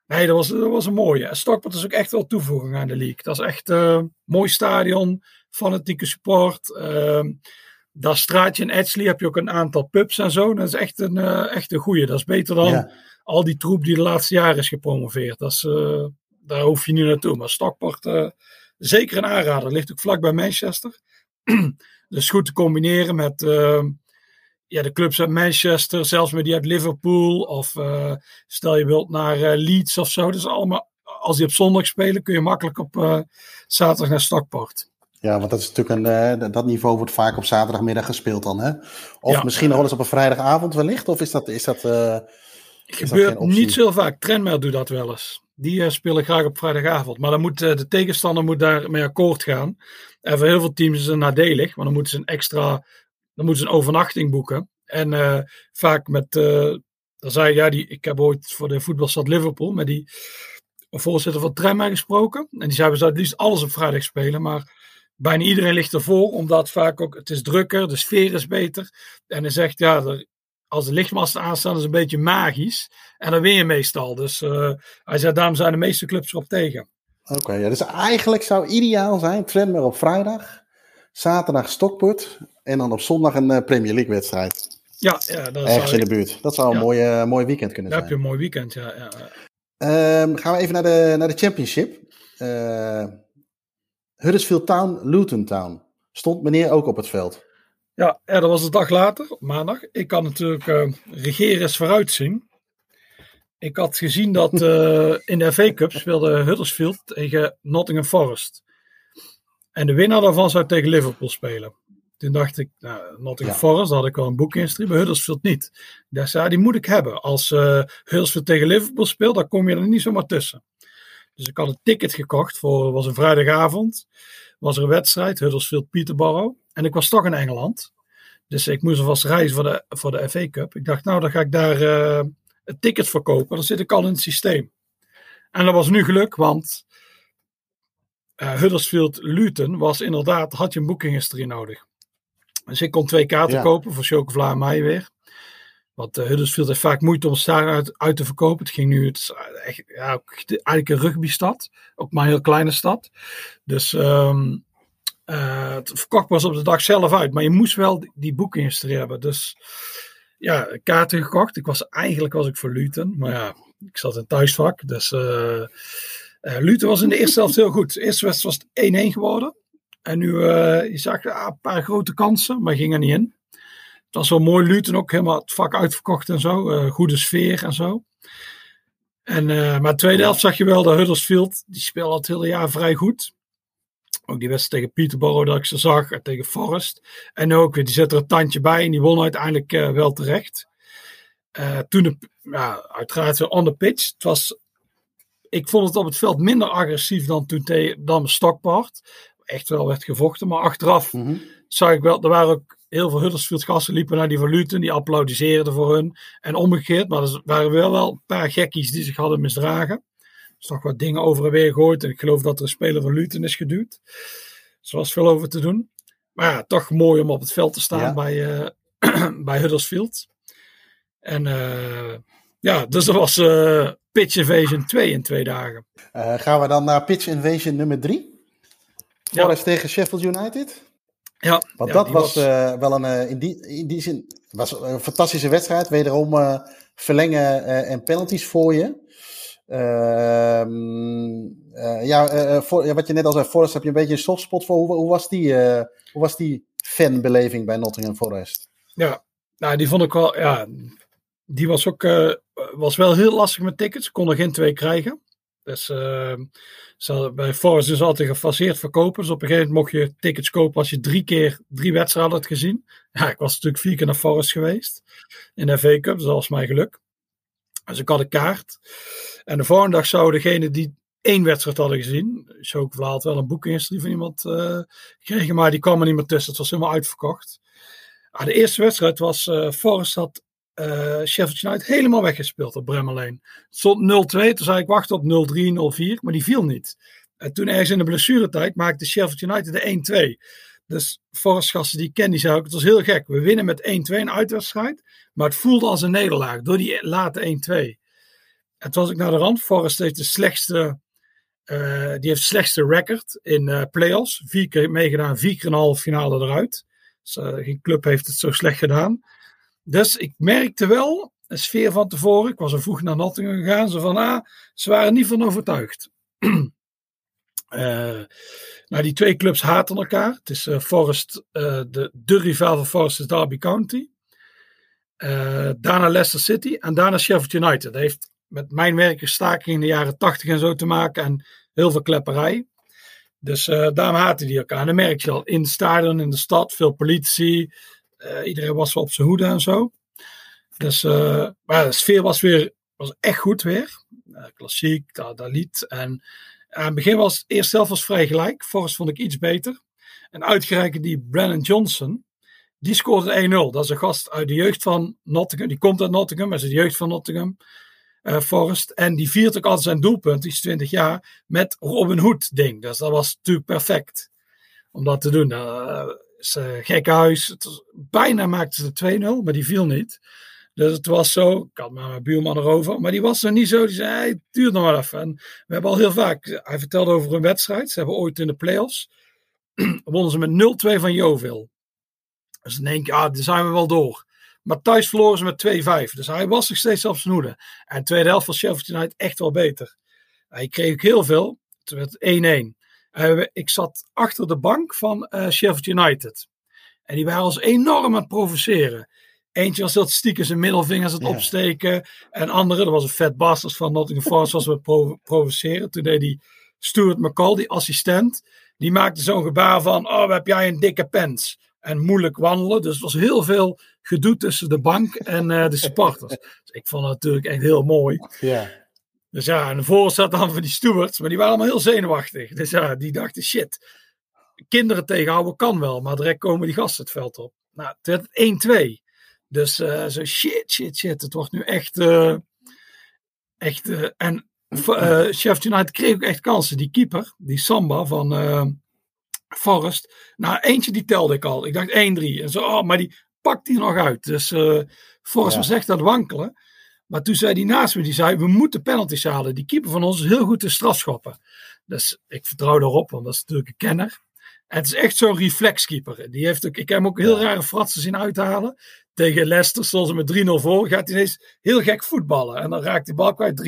B: nee, dat was, dat was een mooie. En Stockport is ook echt wel toevoeging aan de league. Dat is echt een uh, mooi stadion, fanatieke support. Dat straatje in Edgley heb je ook een aantal pubs en zo. Dat is echt een, uh, echt een goeie. Dat is beter dan al die troep die de laatste jaren is gepromoveerd. Dat is, uh, daar hoef je niet naartoe. Maar Stockport, uh, zeker een aanrader. Ligt ook vlak bij Manchester. *clears throat* dus goed te combineren met ja, de clubs uit Manchester. Zelfs met die uit Liverpool. Of stel je wilt naar Leeds of zo. Dus allemaal, als die op zondag spelen kun je makkelijk op zaterdag naar Stockport.
A: Ja, want dat is natuurlijk een, uh, dat niveau wordt vaak op zaterdagmiddag gespeeld dan, hè? Of misschien nog wel eens op een vrijdagavond wellicht, of is dat... Is dat uh,
B: gebeurt niet zo vaak. Trenmer doet dat wel eens. Die uh, spelen graag op vrijdagavond. Maar dan moet, de tegenstander moet daarmee akkoord gaan. En voor heel veel teams is het nadelig, want dan moeten ze een extra... Dan moeten ze een overnachting boeken. En vaak met... dan zei ja, die, ik heb ooit voor de voetbalstad Liverpool met die voorzitter van Trenmer gesproken. En die zei, we zouden het liefst alles op vrijdag spelen, maar bijna iedereen ligt ervoor, omdat vaak ook, het is drukker, de sfeer is beter. En hij zegt, ja, als de lichtmasten aanstaan, is het een beetje magisch. En dan win je meestal. Dus uh, hij zei, daarom zijn de meeste clubs erop tegen.
A: Oké, ja, dus eigenlijk zou ideaal zijn, Tranmere op vrijdag, zaterdag Stockport en dan op zondag een uh, Premier League wedstrijd.
B: Ja, ja
A: dat Ergens in de buurt. Dat zou een ja. mooi, uh, mooi weekend kunnen
B: Daar
A: zijn.
B: heb je een mooi weekend, ja. ja.
A: Um, gaan we even naar de, naar de Championship. Huddersfield Town, Luton Town. Stond meneer ook op het veld?
B: Ja, ja dat was de dag later, maandag. Ik kan natuurlijk uh, regeren vooruitzien. Ik had gezien dat uh, *laughs* in de FA Cup speelde Huddersfield tegen Nottingham Forest. En de winnaar daarvan zou tegen Liverpool spelen. Toen dacht ik, nou, Nottingham ja. Forest, daar had ik al een boek in bij Huddersfield niet. Daar zei die moet ik hebben. Als uh, Huddersfield tegen Liverpool speelt, dan kom je er niet zomaar tussen. Dus ik had een ticket gekocht voor, was een vrijdagavond. Was er een wedstrijd, Huddersfield Peterborough. En ik was toch in Engeland. Dus ik moest alvast reizen voor de, voor de FA Cup. Ik dacht, nou, dan ga ik daar uh, een ticket verkopen. Dan zit ik al in het systeem. En dat was nu geluk, want uh, Huddersfield Luton was inderdaad, had je een booking history nodig. Dus ik kon twee kaarten ja. kopen voor Chocovla en mij weer. Want uh, Huddersfield heeft vaak moeite om staan uit, uit te verkopen. Het ging nu, het is echt, ja, eigenlijk een rugbystad. Ook maar een heel kleine stad. Dus um, uh, het verkocht was op de dag zelf uit. Maar je moest wel die, die boekinghistorie hebben. Dus ja, kaarten gekocht. Ik was, eigenlijk was ik voor Luton. Maar ja, ik zat in thuisvak. Dus uh, Luton was in de eerste helft heel goed. De eerste wedstrijd was het 1-1 geworden. En nu, je zag ah, een paar grote kansen, maar ging er niet in. Was wel mooi Luton ook helemaal het vak uitverkocht en zo. Uh, goede sfeer en zo. En, uh, maar de tweede helft zag je wel de Huddersfield. Die speelde het hele jaar vrij goed. Ook die wedstrijd tegen Peterborough dat ik ze zag. En tegen Forest. En ook, die zette er een tandje bij. En die won uiteindelijk uh, wel terecht. toen, de, ja, uiteraard on the pitch. Het was, ik vond het op het veld minder agressief dan toen te, dan Stockport. Echt wel werd gevochten. Maar achteraf mm -hmm. zag ik wel, er waren ook heel veel Huddersfield gasten liepen naar die van Luton, die applaudisseerden voor hun. En omgekeerd, maar er waren wel wel een paar gekkies die zich hadden misdragen. Er is toch wat dingen over en weer gegooid. En ik geloof dat er een speler van Luton is geduwd. Dus er was veel over te doen. Maar ja, toch mooi om op het veld te staan bij, uh, *clears throat* bij Huddersfield. En ja, dus dat was Pitch Invasion 2 in twee dagen.
A: gaan we dan naar Pitch Invasion nummer 3? Forest tegen Sheffield United?
B: Ja.
A: Want dat was, wel een, in, die, in die zin, was een fantastische wedstrijd. Wederom verlengen en penalties voor je. Ehm, eh, ja, eh, voor, ja, wat je net al zei, Forest heb je een beetje een softspot voor. Hoe, hoe, was, die, hoe was die fanbeleving bij Nottingham Forest?
B: Ja, nou, die vond ik wel, ja, die was ook, was wel heel lastig met tickets. Konden geen twee krijgen. Dus ehm, bij Forest is altijd gefaseerd verkopen. Dus op een gegeven moment mocht je tickets kopen als je drie keer drie wedstrijden had gezien. *laughs* Ja, ik was natuurlijk vier keer naar Forest geweest in de FA Cup, dus dat was mijn geluk. Dus ik had een kaart. En de volgende dag zou degene die één wedstrijd hadden gezien. Choke had wel een boekingshistorie van iemand uh, gekregen, maar die kwam er niet meer tussen. Het was helemaal uitverkocht. Ah, de eerste wedstrijd was uh, Forest had uh, Sheffield United helemaal weggespeeld op Bremmerlijn. Het stond 0-2, toen zei ik wachten op 0-3, 0-4, maar die viel niet. En toen ergens in de blessuretijd maakte Sheffield United de 1-2. Dus Forest gasten die ken die zei ook, het was heel gek. We winnen met 1-2 een uitwedstrijd, maar het voelde als een nederlaag door die late 1-2. Het was ik naar de rand. Forest heeft de slechtste, uh, die heeft slechtste record in uh, playoffs. Vier keer meegedaan, vier keer een halve finale eruit. Dus, geen club heeft het zo slecht gedaan. Dus ik merkte wel een sfeer van tevoren. Ik was er vroeg naar Nottingham gegaan. Ze van, ah, ze waren niet van overtuigd. *clears throat* nou, die twee clubs haten elkaar. Het is Forest, de, de rivaal van Forest is Derby County. daarna Leicester City en daarna Sheffield United. Dat heeft met mijn werk staking in de jaren tachtig en zo te maken en heel veel klepperij. Dus uh, daarom haten die elkaar. En dan merk je al in stadion, in de stad, veel politie. Uh, iedereen was wel op zijn hoede en zo. Dus, uh, maar de sfeer was weer was echt goed weer. klassiek, Dalit. En aan het begin was het eerst zelf was vrij gelijk. Forrest vond ik iets beter. En uitgerekend die Brennan Johnson, die scoorde 1-0. Dat is een gast uit de jeugd van Nottingham. Die komt uit Nottingham, maar is de jeugd van Nottingham Forrest. En die viert ook altijd zijn doelpunt, die is 20 jaar, met Robin Hood ding. Dus dat was natuurlijk perfect om dat te doen. Uh, gek huis. Het bijna maakte ze 2-0, maar die viel niet. Dus het was zo, ik had maar mijn buurman erover, maar die was er niet zo. Die zei, het duurt nog wel even. En we hebben al heel vaak, hij vertelde over een wedstrijd. Ze hebben ooit in de playoffs, *clears throat* wonnen ze met 0-2 van Jovil. Dus dan denk je, ah, daar zijn we wel door. Maar thuis verloren ze met 2-5. Dus hij was nog steeds op hoede. En de tweede helft van Sheffield United echt wel beter. Hij kreeg ook heel veel. Het werd 1-1. Ik zat achter de bank van uh, Sheffield United. En die waren ons enorm aan het provoceren. Eentje was dat stiekem zijn middelvingers het opsteken. En andere, dat was een vet bastard van Nottingham Forest, was we provo provoceren. Toen deed die Stuart McCall, die assistent, die maakte zo'n gebaar van, oh, heb jij een dikke pens en moeilijk wandelen. Dus het was heel veel gedoe tussen de bank en uh, de supporters. dus ik vond het natuurlijk echt heel mooi.
A: Ja.
B: Dus ja, en voor zat dan van die stewards, maar die waren allemaal heel zenuwachtig. Dus ja, die dachten, shit, kinderen tegenhouden kan wel, maar direct komen die gasten het veld op. Nou, het werd 1-2. Dus uh, zo shit, shit, shit. Het wordt nu echt, uh, echt, en uh, Chef United kreeg ook echt kansen. Die keeper, die Samba van Forrest. Nou, eentje die telde ik al. Ik dacht 1-3. En zo, oh, maar die pakt hij nog uit. Dus Forrest ja. was echt aan het wankelen. Maar toen zei die naast me, die zei, we moeten penalties halen. Die keeper van ons is heel goed te strafschoppen. Dus ik vertrouw daarop, want dat is natuurlijk een kenner. En het is echt zo'n reflexkeeper. Die heeft ook, ik heb hem ook heel rare fratsen zien uithalen. Tegen Leicester, zoals ze met 3-0 voor, gaat hij ineens heel gek voetballen. En dan raakt die bal kwijt 3-1.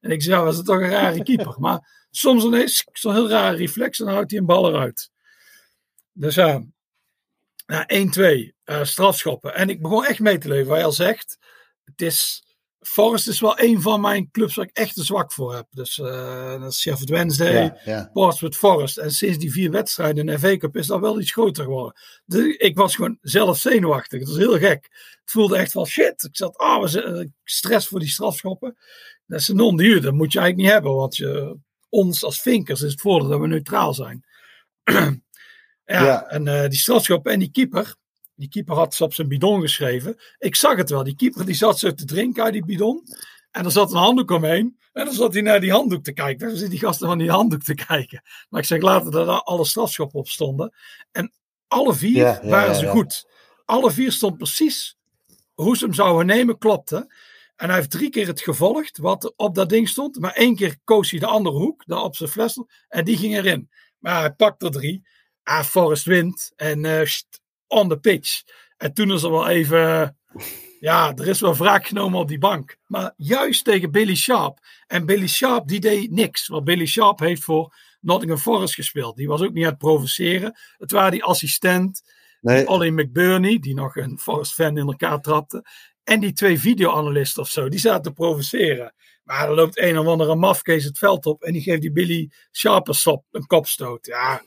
B: En ik zeg, ja, was het toch een rare keeper. Maar soms ineens zo'n heel rare reflex en dan houdt hij een bal eruit. Dus ja, nou, 1-2 uh, strafschoppen. En ik begon echt mee te leven. Waar je al zegt, het is, Forest is wel een van mijn clubs waar ik echt een zwak voor heb. Dus uh, dat is Sheffield Wednesday, ja, ja. Portsmouth Forest. En sinds die vier wedstrijden in de FA Cup is dat wel iets groter geworden. Dus ik was gewoon zelf zenuwachtig. Het was heel gek. Het voelde echt van shit. Ik zat, ah, oh, stress voor die strafschoppen. Dat is een non-duur. Dat moet je eigenlijk niet hebben. Want je, ons als vinkers is het voordeel dat we neutraal zijn. *clears throat* Ja, ja. en uh, die strafschop en die keeper, die keeper had ze op zijn bidon geschreven. Ik zag het wel, die keeper die zat zo te drinken uit die bidon. En er zat een handdoek omheen. En dan zat hij naar die handdoek te kijken. Dan zitten die gasten van die handdoek te kijken. Maar ik zeg later dat er alle strafschoppen op stonden. En Alle vier waren ze goed. Alle vier stond precies hoe ze hem zouden nemen, klopte. En hij heeft drie keer het gevolgd wat op dat ding stond. Maar één keer koos hij de andere hoek, daar op zijn fles. En die ging erin. Maar hij pakte er drie. Ah, Forrest wint. En uh, on the pitch. En toen is er wel even. Ja, er is wel wraak genomen op die bank. Maar juist tegen Billy Sharp. En Billy Sharp die deed niks. Want Billy Sharp heeft voor Nottingham Forest gespeeld. Die was ook niet aan het provoceren. Het waren die assistent. Nee. Ollie McBurney, die nog een Forest fan in elkaar trapte. En die twee videoanalisten of zo, die zaten te provoceren. Maar er loopt een of andere mafkees het veld op en die geeft die Billy Sharpersop een kopstoot. Ja,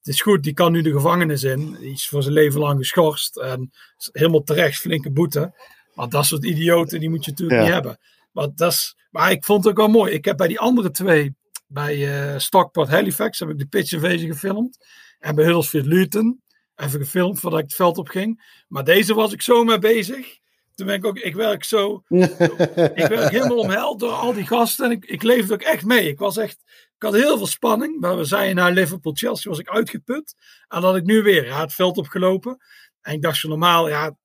B: het is goed, die kan nu de gevangenis in. Die is voor zijn leven lang geschorst en helemaal terecht flinke boete. Want dat soort idioten, die moet je natuurlijk niet hebben. Maar, dat is, maar ik vond het ook wel mooi. Ik heb bij die andere twee, bij uh, Stockport Halifax, heb ik de pitch invasion gefilmd. En bij Huddersfield Luton even gefilmd voordat ik het veld op ging. Maar deze was ik zo mee bezig. Toen ben ik ook, ik werk zo, *laughs* ik werk helemaal omheld door al die gasten. En ik, ik leefde ook echt mee. Ik was echt, ik had heel veel spanning. Maar we zijn naar Liverpool-Chelsea, was ik uitgeput. En dat ik nu weer ja, het veld opgelopen. En ik dacht zo normaal, ja,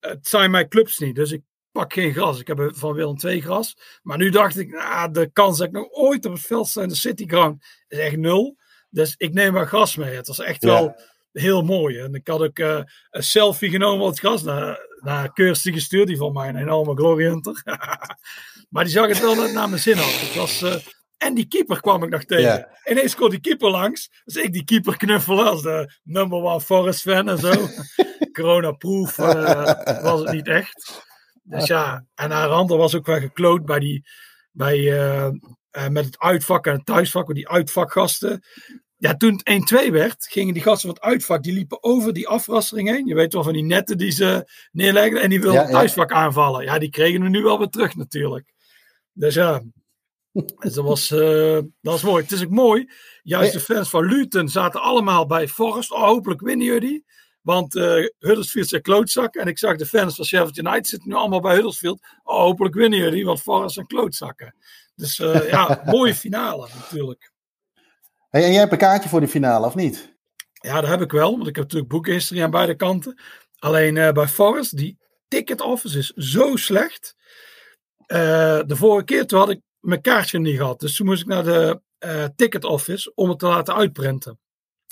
B: het zijn mijn clubs niet. Dus ik pak geen gras. Ik heb van Willem twee gras. Maar nu dacht ik, nou, de kans dat ik nog ooit op het veld sta in de City Ground is echt nul. Dus ik neem maar gras mee. Het was echt wel heel mooi. En ik had ook uh, een selfie genomen op het gras naar, naar Kirsty gestuurd, die van mij een enorme Glory Hunter. *laughs* maar die zag het wel net naar mijn zin af. Het was, uh, en die keeper kwam ik nog tegen. Yeah. Ineens kwam die keeper langs. Dus ik die keeper knuffelen als de number one Forest fan en zo. *laughs* Corona-proof uh, was het niet echt. Dus ja, en haar ander was ook wel gekloot bij die, bij, met het uitvak en het thuisvak. Die uitvakgasten, ja, toen het 1-2 werd, gingen die gasten van het uitvak, die liepen over die afrassering heen. Je weet wel van die netten die ze neerlegden. En die wilden het thuisvak aanvallen. Ja, die kregen we nu wel weer terug natuurlijk. Dus ja, dus dat, was, uh, dat was mooi. Het is ook mooi. Juist de fans van Luton zaten allemaal bij Forest. Oh, hopelijk winnen jullie. Want uh, Huddersfield zijn klootzak. En ik zag de fans van Sheffield United zitten nu allemaal bij Huddersfield. Oh, hopelijk winnen jullie, want Forest zijn klootzakken. Dus uh, ja, *laughs* mooie finale natuurlijk.
A: Hey, en jij hebt een kaartje voor de finale, of niet?
B: Ja, dat heb ik wel, want ik heb natuurlijk boekhistorie aan beide kanten. Alleen uh, bij Forest, die ticket office is zo slecht. Uh, de vorige keer toen had ik mijn kaartje niet gehad. Dus toen moest ik naar de uh, ticket office om het te laten uitprinten.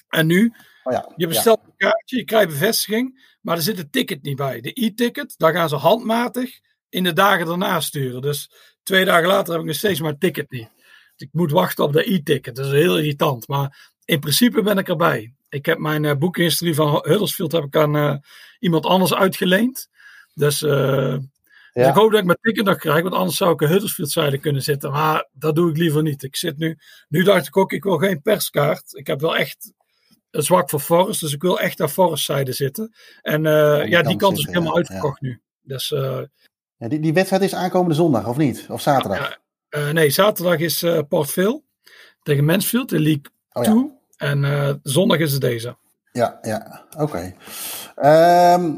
B: En nu, oh ja, je bestelt een kaartje, je krijgt bevestiging, maar er zit een ticket niet bij. De e-ticket, daar gaan ze handmatig in de dagen daarna sturen. Dus twee dagen later heb ik nog steeds mijn ticket niet ik moet wachten op de e-ticket. Dat is heel irritant. Maar in principe ben ik erbij. Ik heb mijn uh, van Huddersfield heb ik aan uh, iemand anders uitgeleend. Dus, uh, dus, ik hoop dat ik mijn ticket nog krijg. Want anders zou ik een Huddersfield zijde kunnen zitten. Maar dat doe ik liever niet. Ik zit nu. Nu dacht ik ook, ik wil geen perskaart. Ik heb wel echt een zwak voor Forest. Dus ik wil echt naar Forest zijde zitten. En ja, die, ja, die kant is helemaal uitverkocht nu. Dus,
A: ja, die, die wedstrijd is aankomende zondag, of niet? Of zaterdag?
B: Uh, nee, zaterdag is uh, Port tegen Mansfield in League 2. Oh, ja. En uh, zondag is het deze.
A: Ja, ja, oké. Okay. Um, ehm,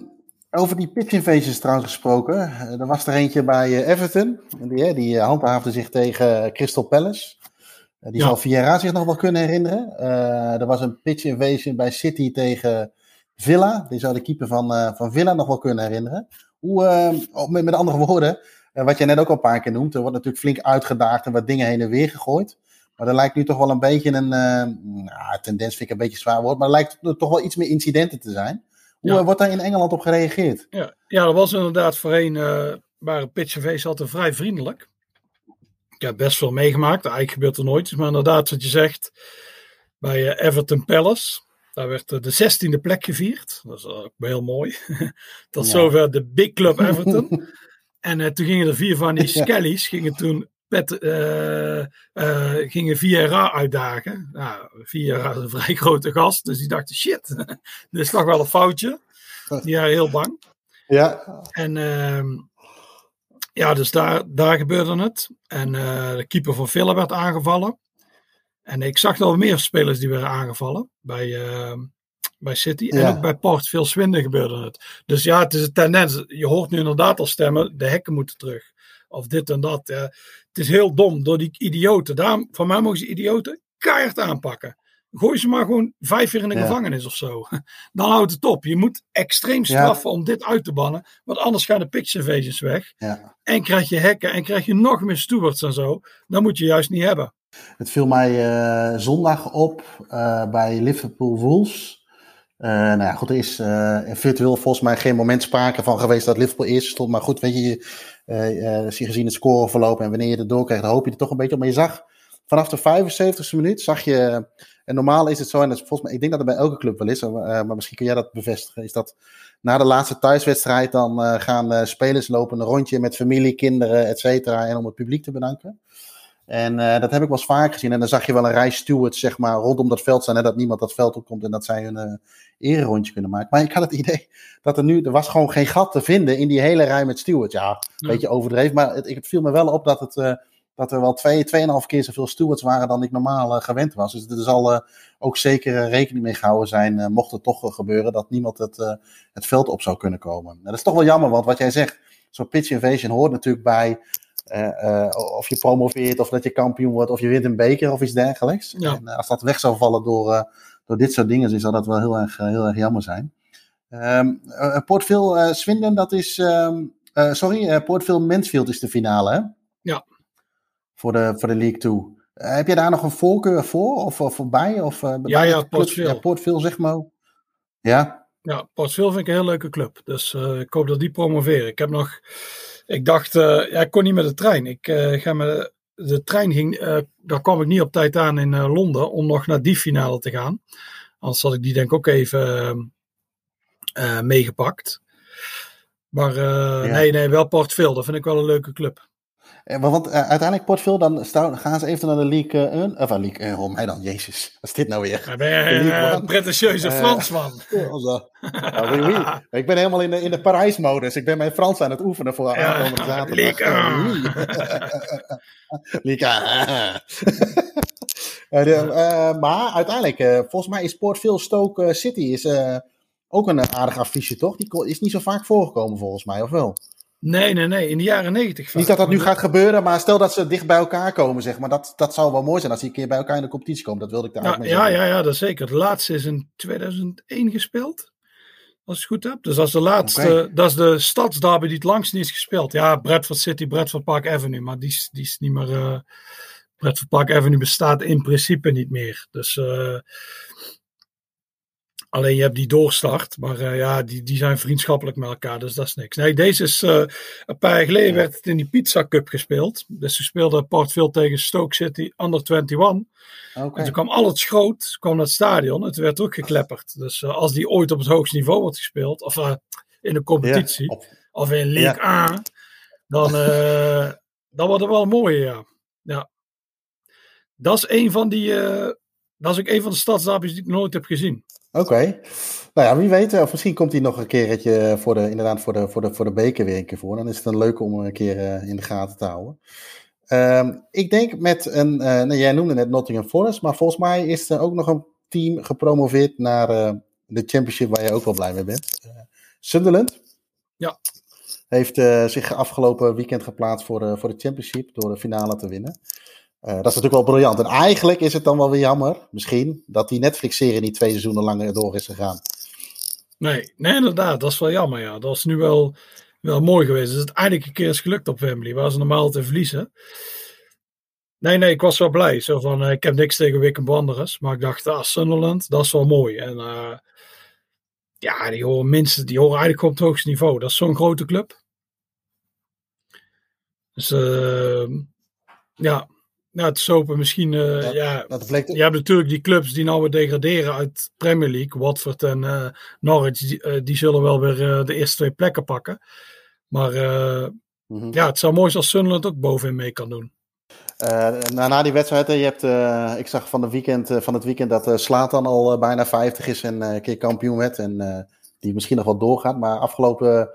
A: over die pitch invasions trouwens gesproken. Er was er eentje bij Everton. Die, die handhaafde zich tegen Crystal Palace. die ja. zal Vieira zich nog wel kunnen herinneren. er was een pitch invasion bij City tegen Villa. Die zou de keeper van, van Villa nog wel kunnen herinneren. Hoe, ehm, met, met andere woorden, en wat jij net ook al een paar keer noemt, er wordt natuurlijk flink uitgedaagd en wat dingen heen en weer gegooid. Maar er lijkt nu toch wel een beetje een, uh, nou, tendens vind ik een beetje zwaar woord, maar er lijkt toch wel iets meer incidenten te zijn. Hoe ja. wordt daar in Engeland op gereageerd?
B: Ja, ja er was inderdaad voorheen, uh, waren pitchfeest altijd vrij vriendelijk. Ik heb best veel meegemaakt, eigenlijk gebeurt er nooit maar inderdaad wat je zegt, bij uh, Everton Palace, daar werd de zestiende plek gevierd. Dat is ook heel mooi. *laughs* Tot ja. zover de Big Club Everton. *laughs* En uh, toen gingen er vier van die *laughs* skellies, gingen toen Pet, uh, uh, gingen Vieira uitdagen. Nou, Vieira is een vrij grote gast, dus die dachten, shit, *laughs* dit is toch wel een foutje. *laughs* Die waren heel bang.
A: Ja.
B: En uh, ja, dus daar, daar gebeurde het. En de keeper van Villa werd aangevallen. En ik zag al meer spelers die werden aangevallen bij, ehm, bij City. En ook bij Port, veel Swinden gebeurde het. Dus ja, het is een tendens. Je hoort nu inderdaad al stemmen, de hekken moeten terug. Of dit en dat. Het is heel dom door die idioten. Daarom, van mij mogen ze idioten keihard aanpakken. Gooi ze maar gewoon vijf jaar in de gevangenis of zo. *laughs* Dan houdt het op. Je moet extreem straffen om dit uit te bannen. Want anders gaan de pitch invasions weg.
A: Ja.
B: En krijg je hekken en krijg je nog meer stewards en zo. Dat moet je juist niet hebben.
A: Het viel mij uh, zondag op uh, bij Liverpool Wolves. Uh, nou ja, goed, er is virtueel volgens mij geen moment sprake van geweest dat Liverpool eerst stond. Maar goed, weet je, je, zie gezien het scoreverloop en wanneer je het doorkrijgt, dan hoop je er toch een beetje op. Maar je zag vanaf de 75e minuut, zag je, en normaal is het zo, en dat volgens mij, ik denk dat het bij elke club wel is, maar misschien kun jij dat bevestigen, is dat na de laatste thuiswedstrijd dan gaan spelers lopen een rondje met familie, kinderen, et cetera, en om het publiek te bedanken. En uh, dat heb ik wel eens vaak gezien. En dan zag je wel een rij stewards zeg maar, rondom dat veld staan. Hè, dat niemand dat veld opkomt en dat zij een uh, ererondje kunnen maken. Maar ik had het *laughs* idee dat er nu... Er was gewoon geen gat te vinden in die hele rij met stewards. Ja, een beetje overdreven. Maar het, het viel me wel op dat, het, uh, dat er wel twee, tweeënhalf keer zoveel stewards waren dan ik normaal gewend was. Dus er zal ook zeker rekening mee gehouden zijn, mocht het toch gebeuren, dat niemand het, het veld op zou kunnen komen. En dat is toch wel jammer, want wat jij zegt, zo'n pitch invasion hoort natuurlijk bij of je promoveert, of dat je kampioen wordt, of je wint een beker of iets dergelijks.
B: Ja.
A: En als dat weg zou vallen door, uh, door dit soort dingen, dan zou dat wel heel erg, heel erg jammer zijn. Um, Port Phil Swindon, dat is. Um, sorry, Port Phil Mansfield is de finale, hè?
B: Ja.
A: Voor de, voor de League 2. heb je daar nog een voorkeur voor of, of voorbij? Of,
B: ja, ja, Port Phil.
A: Ja, Port Phil, zeg maar. Ja.
B: Ja, Port Phil vind ik een heel leuke club. Dus ik hoop dat die promoveren. Ik heb nog ik dacht, uh, ja, ik kon niet met de trein. Ik uh, ga met de, de trein ging, uh, daar kwam ik niet op tijd aan in Londen om nog naar die finale te gaan. Anders had ik die denk ik ook even meegepakt. Maar ja. nee, nee, wel Port Phil. Dat vind ik wel een leuke club.
A: Want uh, uiteindelijk Portville, dan staan, gaan ze even naar de League 1. Uh, of uh, League 1, oh mij dan, jezus. Wat is dit nou weer? *laughs*
B: Ja, een pretentieuze Fransman?
A: oui, oui. Ik ben helemaal in de, in de Parijs-modus. Ik ben mijn Frans aan het oefenen voor aankomende zaterdag.
B: League
A: 1. *laughs* de, maar uiteindelijk, volgens mij is Portville Stoke City is, ook een aardig affiche, toch? Die is niet zo vaak voorgekomen volgens mij, of wel?
B: Nee, nee, nee. In de jaren negentig.
A: Niet dat dat nu gaat gebeuren, maar stel dat ze dicht bij elkaar komen, zeg maar. Dat, dat zou wel mooi zijn als die een keer bij elkaar in de competitie komen. Dat wilde ik daar
B: ja,
A: ook mee
B: ja,
A: zeggen.
B: ja, ja, dat zeker. De laatste is in 2001 gespeeld. Als ik het goed heb. Dus dat is de laatste. Dat is de stadsderby die het langst niet is gespeeld. Ja, Bradford City, Bradford Park Avenue. Maar die, is- die is niet meer. eh Bradford Park Avenue bestaat in principe niet meer. Dus. eh, Alleen je hebt die doorstart, maar eh, ja, die, die zijn vriendschappelijk met elkaar, dus dat is niks. Nee, deze is eh, een paar jaar geleden werd het in die Pizza Cup gespeeld. Dus ze speelden Portville tegen Stoke City under 21.
A: Oké.
B: En toen kwam al het schroot kwam naar het stadion en toen werd er ook geklepperd. Dus eh, als die ooit op het hoogste niveau wordt gespeeld, of in een competitie, of in League A, dan, *laughs* dan wordt het wel mooi, ja. ja. Dat is een van die, dat is ook een van de stadsdapies die ik nooit heb gezien.
A: Oké. Nou ja, wie weet, of misschien komt hij nog een keertje voor de, inderdaad voor de, voor, de, voor de beker weer een keer voor. Dan is het een leuke om hem een keer eh, in de gaten te houden. Ehm, ik denk met een, eh, nou, jij noemde net Nottingham Forest, maar volgens mij is er ook nog een team gepromoveerd naar eh, de Championship waar je ook wel blij mee bent. Eh, Sunderland.
B: Ja.
A: Heeft eh, zich afgelopen weekend geplaatst voor voor de Championship door de finale te winnen. Eh, dat is natuurlijk wel briljant. En eigenlijk is het dan wel weer jammer, misschien, dat die Netflix-serie niet twee seizoenen langer door is gegaan.
B: Nee, inderdaad. Dat is wel jammer, ja. Dat is nu wel, wel mooi geweest. Dus het eindelijk een keer is gelukt op Wembley, waar ze normaal te verliezen. Nee, nee, ik was wel blij. Zo van, eh, ik heb niks tegen Wickham Wanderers. Maar ik dacht, ah, Sunderland, dat is wel mooi. En eh, ja, die horen minstens, die horen eigenlijk op het hoogste niveau. Dat is zo'n grote club. Dus eh, ja, nou, het is open misschien, eh,
A: Ja,
B: ja,
A: Dat bleek
B: je hebt natuurlijk die clubs die nou weer degraderen uit Premier League. Watford en eh, Norwich, die, eh, die zullen wel weer de eerste twee plekken pakken. Maar
A: Mhm.
B: ja, het zou mooi zijn als Sunderland ook bovenin mee kan doen.
A: Na, na die wedstrijd, hè, je hebt, ik zag van, de weekend, van het weekend dat eh Slatan al bijna 50 is en een keer kampioen werd. En die misschien nog wel doorgaat. Maar afgelopen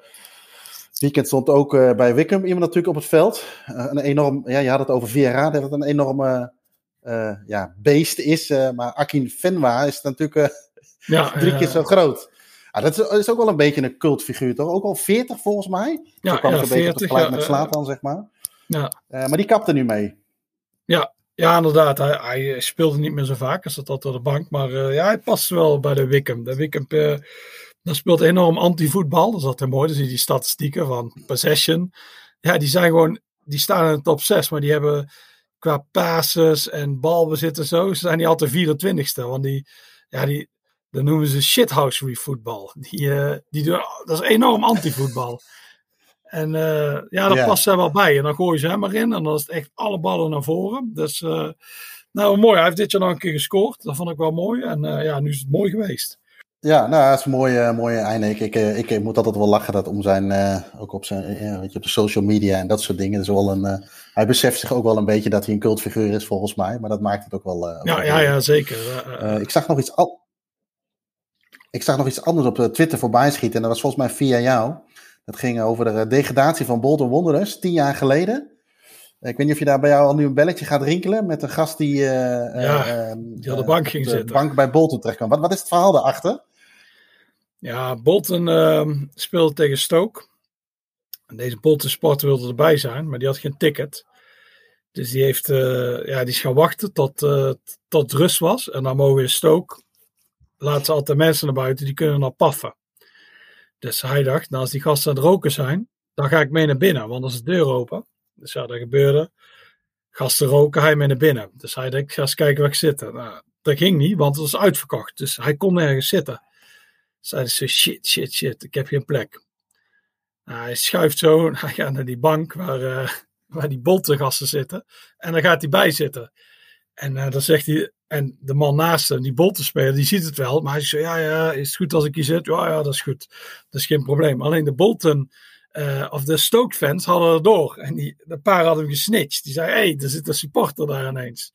A: weekend stond ook eh, bij Wickham iemand natuurlijk op het veld. Eh, een enorm, ja, je had het over Vieira, dat het een enorme eh, ja, beest is. maar Akin Fenwa is natuurlijk *laughs*
B: Ja, *laughs*
A: drie keer zo groot. Ah, dat is, is ook wel een beetje een cultfiguur, toch? Ook al 40 volgens mij.
B: Ja,
A: Zo kwam
B: ja,
A: het een beetje op
B: 40,
A: het gelijk
B: ja,
A: met Slatan, zeg maar.
B: Ja,
A: maar die kapte nu mee.
B: ja, Ja, inderdaad. Hij, hij, speelde niet meer zo vaak. Hij zat altijd op de bank. Maar uh, ja, hij past wel bij de Wickham. De Wickham uh, dat speelt enorm anti-voetbal. Dat is altijd mooi. Dan zie je die statistieken van possession. Ja, die zijn gewoon... Die staan in de top 6. Maar die hebben qua passes en balbezit en zo... Ze zijn niet altijd 24ste. Want die... Ja, die... Dat noemen ze shithousery voetbal. Die, uh, die doen, dat is enorm anti-voetbal. En uh, ja, daar past zij wel bij. En dan gooien ze hem erin. En dan is het echt alle ballen naar voren. Dus uh, nou mooi. Hij heeft dit jaar nog een keer gescoord. Dat vond ik wel mooi. En ja, nu is het mooi geweest.
A: Ja, nou, dat is een mooie, mooie einde. Ik, ik, ik, ik moet altijd wel lachen dat om zijn, ook op, zijn, weet je, op de social media en dat soort dingen. Dat is wel een, hij beseft zich ook wel een beetje dat hij een cultfiguur is volgens mij. Maar dat maakt het ook wel...
B: ja, ja, ja, zeker.
A: ik zag nog iets al... Ik zag nog iets anders op Twitter voorbij schieten. En dat was volgens mij via jou. Dat ging over de degradatie van Bolton Wanderers, tien jaar geleden. Ik weet niet of je daar bij jou al nu een belletje gaat rinkelen met een gast die,
B: ja, die op de bank ging
A: de
B: zitten.
A: bank bij Bolton terecht kwam. Wat, wat is het verhaal daarachter?
B: Ja, Bolton uh, speelde tegen Stoke. En deze Bolton sporter wilde erbij zijn, maar die had geen ticket. Dus die, heeft, ja, die is gaan wachten tot, tot rust was. En dan mogen in Stoke, laten ze altijd mensen naar buiten, die kunnen dan paffen. Dus hij dacht, nou als die gasten aan het roken zijn, dan ga ik mee naar binnen, want dan is de deur open. Dus ja, dat gebeurde. Gasten roken, hij mee naar binnen. Dus hij dacht, ga eens kijken waar ik zit. Nou, dat ging niet, want het was uitverkocht. Dus hij kon nergens zitten. Zeiden ze, shit, shit, shit, ik heb geen plek. Nou, hij schuift zo, *laughs* hij gaat naar die bank waar, uh, waar die gasten zitten. En dan gaat hij bij zitten. En uh, dan zegt hij, en de man naast hem, die boltenspeler, die ziet het wel. Maar hij zegt, ja, ja, is het goed als ik hier zit? Ja, ja, dat is goed. Dat is geen probleem. Alleen de Bolton, uh, of de Stoke fans hadden er door. En die, de paar hadden hem gesnitcht. Die zei, hé, hey, er zit een supporter daar ineens.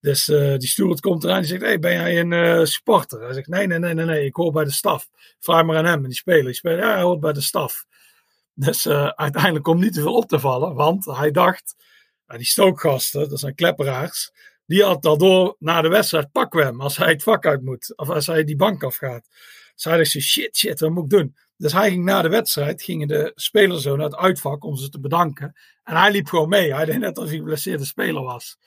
B: Dus uh, die steward komt eraan en zegt, hey, ben jij een uh, supporter? Hij zegt, nee, nee, nee, nee, ik hoor bij de staf. Vraag maar aan hem. En die speler, die speler, ja, hij hoort bij de staf. Dus uiteindelijk komt niet te veel op te vallen, want hij dacht, die Stoke-gasten, dat zijn klepperaars, die had daardoor na de wedstrijd pakken we hem als hij het vak uit moet. Of als hij die bank afgaat. Zei hij shit, shit, wat moet ik doen? Dus hij ging na de wedstrijd, gingen de spelers zo naar het uitvak om ze te bedanken. En hij liep gewoon mee. Hij deed net als hij een geblesseerde speler was.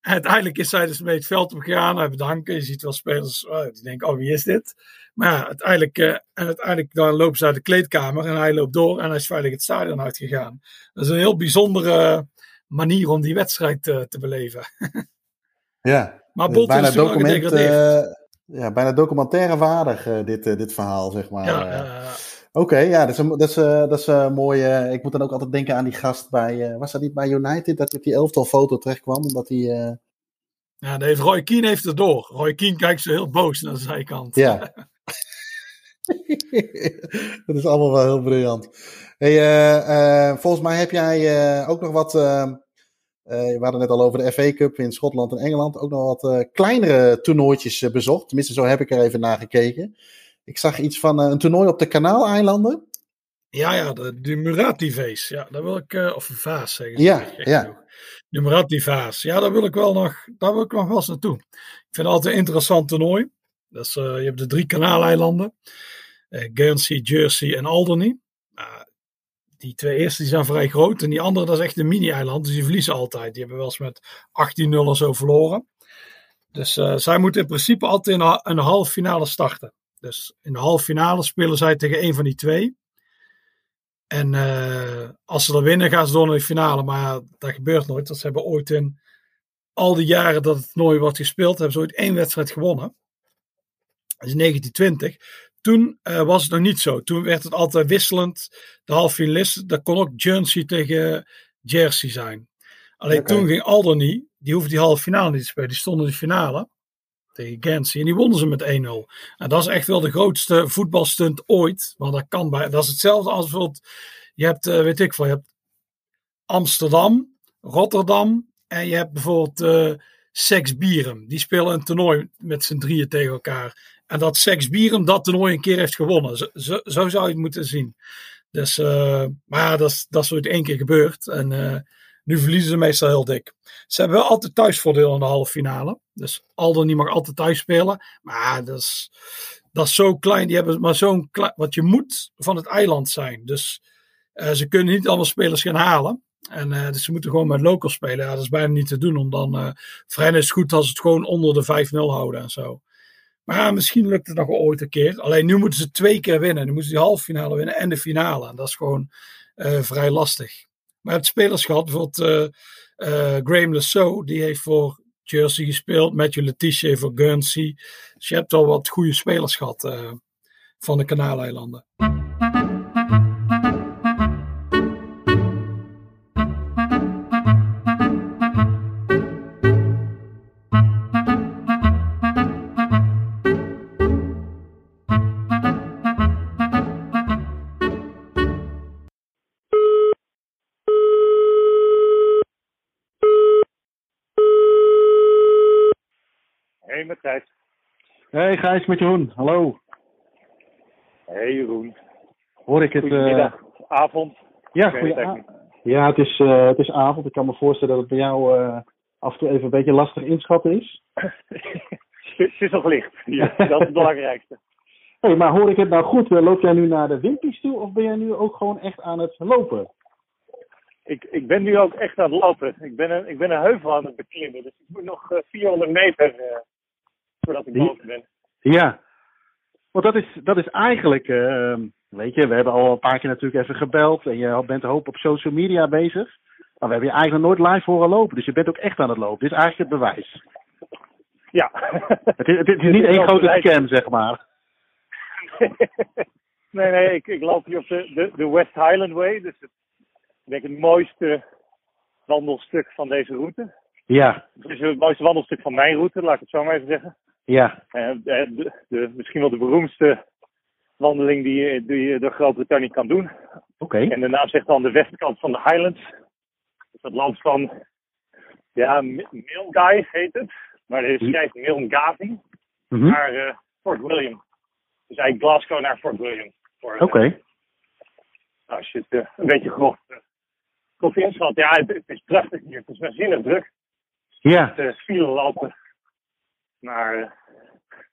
B: Uiteindelijk is hij dus mee het veld opgegaan. Hij bedanken. Je ziet wel spelers oh, die denken, oh wie is dit? Maar ja, uiteindelijk, uh, en uiteindelijk dan lopen ze uit de kleedkamer en hij loopt door en hij is veilig het stadion uitgegaan. Dat is een heel bijzondere manier om die wedstrijd te, te beleven. *laughs*
A: ja,
B: maar Bolton bijna is document, uh,
A: ja, bijna documentaire waardig dit, dit verhaal, zeg maar.
B: Ja, ja,
A: Oké, okay, ja, dat is, een, dat is, dat is een mooie. ik moet dan ook altijd denken aan die gast bij. was dat niet bij United dat hij op die elftal foto terecht kwam? Omdat hij.
B: Ja, dat heeft Roy Keane heeft het door. Roy Keane kijkt zo heel boos naar de zijkant.
A: Ja. *laughs* dat is allemaal wel heel briljant. Hey, volgens mij heb jij ook nog wat. we hadden net al over de FA Cup in Schotland en Engeland. Ook nog wat kleinere toernooitjes bezocht. Tenminste, zo heb ik er even naar gekeken. Ik zag iets van een toernooi op de Kanaaleilanden.
B: Ja, ja, de, de Murati-vaas. Ja, daar wil ik. of een vaas zeggen.
A: Ja, ja.
B: De Murati-vaas. Ja, daar wil ik wel nog. Daar wil ik nog wel eens naartoe. Ik vind het altijd een interessant toernooi. Dat is, je hebt de drie Kanaaleilanden. Guernsey, Jersey en Alderney die twee eerste die zijn vrij groot. En die andere, dat is echt een mini-eiland. Dus die verliezen altijd. Die hebben wel eens met 18-0 of zo verloren. Dus uh, zij moeten in principe altijd in een halve finale starten. Dus in de halve finale spelen zij tegen een van die twee. En uh, als ze dan winnen, gaan ze door naar de finale. Maar dat gebeurt nooit. Dat ze hebben ooit in al die jaren dat het toernooi wordt gespeeld, hebben ze ooit één wedstrijd gewonnen. Dat is 1920. Toen uh, was het nog niet zo. Toen werd het altijd wisselend. De halve finalisten, dat kon ook Jersey tegen Jersey zijn. Alleen okay. toen ging Alderney, die hoefde die halve finale niet te spelen. Die stonden in de finale tegen Guernsey en die wonnen ze met 1-0. En dat is echt wel de grootste voetbalstunt ooit. Want dat kan bij, dat is hetzelfde als bijvoorbeeld, je hebt, uh, weet ik veel, je hebt Amsterdam, Rotterdam en je hebt bijvoorbeeld uh, Sex Bierum. Die spelen een toernooi met z'n drieën tegen elkaar. En dat Sex Bierum dat toernooi een keer heeft gewonnen. Zo, zo, zo zou je het moeten zien. Dus, uh, maar dat, dat is één keer gebeurd. En nu verliezen ze meestal heel dik. Ze hebben wel altijd thuisvoordeel in de halve finale. Dus Aldo niet mag altijd thuis spelen. Maar dat is, dat is zo klein. Die hebben maar zo'n klein. Wat je moet van het eiland zijn. Dus uh, ze kunnen niet alle spelers gaan halen.
C: En uh, dus ze moeten gewoon met local spelen. Ja, dat is bijna niet te doen. Om dan. Uh, Vrijdag is het goed als het gewoon onder de 5-0 houden en zo. Maar misschien lukt het nog ooit een keer. Alleen nu moeten ze twee keer winnen. Nu moeten ze die halve finale winnen en de finale. En dat is gewoon vrij lastig. Maar het spelers gehad. Bijvoorbeeld Graham Lasso. Die heeft voor Jersey gespeeld. Matthew Letitia voor Guernsey. Dus je hebt al wat goede spelers gehad van de Kanaaleilanden.
A: Gijs, met Jeroen. Hallo.
D: Hey Jeroen.
A: Hoor ik het...
D: Goedemiddag, uh... avond.
A: Ja, goeie ja het, is, uh, het is avond. Ik kan me voorstellen dat het bij jou uh, af en toe even een beetje lastig inschatten is. *laughs*
D: het is nog licht. Ja, dat is het belangrijkste. *laughs*
A: Hey, maar hoor ik het nou goed? Loop jij nu naar de Wimpies toe of ben jij nu ook gewoon echt aan het lopen?
D: Ik, ik ben nu ook echt aan het lopen. Ik ben een, ik ben een heuvel aan het beklimmen. Dus ik moet nog 400 meter voordat ik boven ben.
A: Ja, want dat is, dat is eigenlijk, uh, weet je, we hebben al een paar keer natuurlijk even gebeld en je bent hoop op social media bezig. Maar we hebben je eigenlijk nooit live horen lopen, dus je bent ook echt aan het lopen. Dit is eigenlijk het bewijs.
D: Ja. *laughs*
A: Het is, het is niet één grote scam, zeg maar. *laughs*
D: nee, nee, ik, ik loop hier op de, de, de West Highland Way, dus het, ik denk het mooiste wandelstuk van deze route.
A: Ja.
D: Het is het mooiste wandelstuk van mijn route, laat ik het zo maar even zeggen.
A: Ja.
D: Uh, de, de, misschien wel de beroemdste wandeling die je, die je door Groot-Brittannië kan doen.
A: Oké. Okay.
D: En de naam zegt dan de westkant van de Highlands. Dus dat land van, ja, Milgai heet het. Maar er schrijft Milngavi mm -hmm. naar uh, Fort William. Dus eigenlijk Glasgow naar Fort William.
A: Oké. Okay.
D: als je het uh, een beetje grof, grof inschat. Ja, het, het, is prachtig hier. Het is waanzinnig druk.
A: Ja.
D: Het file lopen. Maar uh,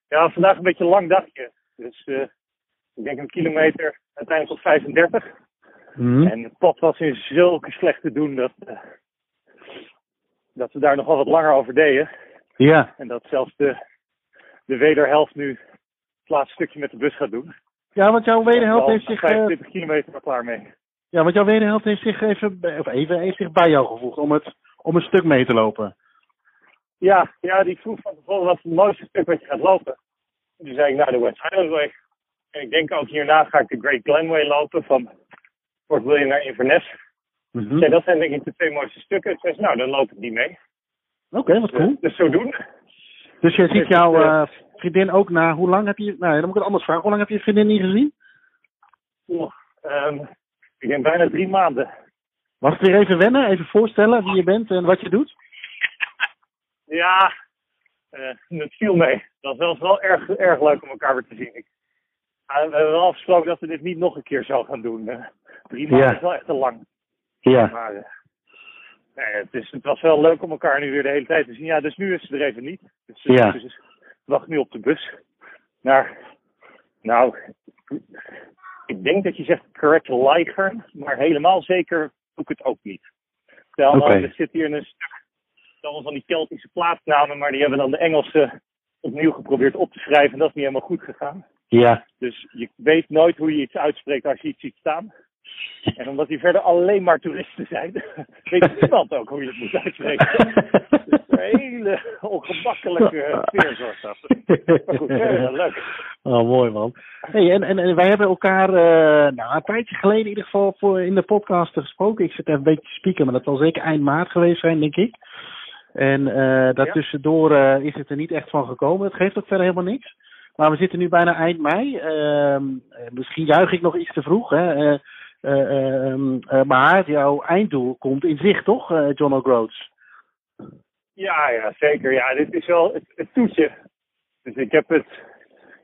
D: ja, vandaag een beetje een lang dagje. Dus uh, ik denk een kilometer uiteindelijk tot 35.
A: Mm.
D: En het pad was in zulke slechte doen dat, uh, dat we daar nog wel wat langer over deden.
A: Ja.
D: En dat zelfs de, de wederhelft nu het laatste stukje met de bus gaat doen.
A: Ja, want jouw wederhelft heeft zich...
D: 25 kilometer er klaar mee.
A: Ja, want jouw wederhelft heeft zich even, of even heeft zich bij jou gevoegd om, het, om een stuk mee te lopen.
D: Ja, ja, die vroeg van tevoren wat het mooiste stuk wat je gaat lopen. Toen zei ik naar de West Highland Way. En ik denk ook hierna ga ik de Great Glenway lopen van Fort William naar Inverness.
A: Mm -hmm.
D: ja, dat zijn denk ik de twee mooiste stukken. Dus nou, dan loop ik die mee.
A: Oké, okay, wat cool.
D: Dus, dus zo doen.
A: Dus je ziet jouw uh, vriendin ook na, hoe lang heb je, nou dan moet ik het anders vragen. Hoe lang heb je je vriendin niet gezien?
D: Oh, um, ik denk bijna drie maanden.
A: Was het weer even wennen? Even voorstellen wie je bent en wat je doet?
D: Ja, uh, het viel mee. Dat was wel erg, erg leuk om elkaar weer te zien. Ik, uh, we hebben wel afgesproken dat we dit niet nog een keer zo gaan doen. Uh, drie maanden
A: Ja.
D: is wel echt te lang.
A: Ja.
D: Maar nee, het, is, het was wel leuk om elkaar nu weer de hele tijd te zien. Ja, dus nu is ze er even niet. Dus,
A: Ja.
D: dus wacht nu op de bus naar, nou, ik denk dat je zegt correct Liger, maar helemaal zeker doe ik het ook niet. Stel,
A: Oké.
D: er zit hier een stuk allemaal van die Keltische plaatsnamen, maar die hebben dan de Engelsen opnieuw geprobeerd op te schrijven en dat is niet helemaal goed gegaan.
A: Ja.
D: Dus je weet nooit hoe je iets uitspreekt als je iets ziet staan. En omdat die verder alleen maar toeristen zijn, *laughs* weet niemand ook hoe je het moet uitspreken. Dus een hele ongemakkelijke sfeer zorgt dat. Maar goed, ja, leuk.
A: Oh, mooi man. Hey, en, en, en wij hebben elkaar uh, nou, een tijdje geleden in ieder geval voor in de podcast gesproken. Ik zit even een beetje te spieken, maar dat zal zeker eind maart geweest zijn, denk ik. En uh, daartussendoor uh, is het er niet echt van gekomen. Het geeft ook verder helemaal niks. Maar we zitten nu bijna eind mei. Uh, misschien juich ik nog iets te vroeg. Hè? Uh, maar jouw einddoel komt in zicht, toch, John O'Groats?
D: Ja, ja, zeker. Ja, dit is wel het, het toetje. Dus ik heb het,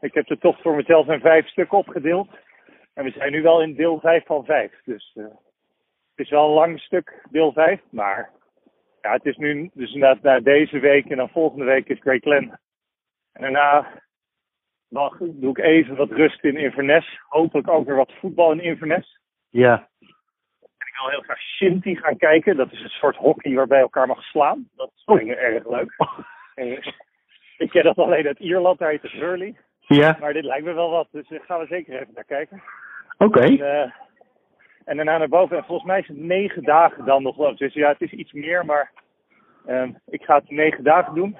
D: ik heb de tocht voor mezelf in vijf stukken opgedeeld. En we zijn nu wel in deel vijf van vijf. Dus het is wel een lang stuk, deel vijf. Maar ja, het is nu dus inderdaad na deze week en dan volgende week is Great Glen. En daarna wacht, doe ik even wat rust in Inverness. Hopelijk ook weer wat voetbal in Inverness.
A: Ja.
D: Ik ik wil heel graag Shinty gaan kijken. Dat is een soort hockey waarbij je elkaar mag slaan. Dat vind ik erg leuk. En, ik ken dat alleen uit Ierland, daar heet het Hurley.
A: Ja,
D: Maar dit lijkt me wel wat, dus daar gaan we zeker even naar kijken.
A: oké.
D: En, eh, en daarna naar boven. En volgens mij is het negen dagen dan nog wel. Dus ja, het is iets meer, maar ehm, ik ga het negen dagen doen.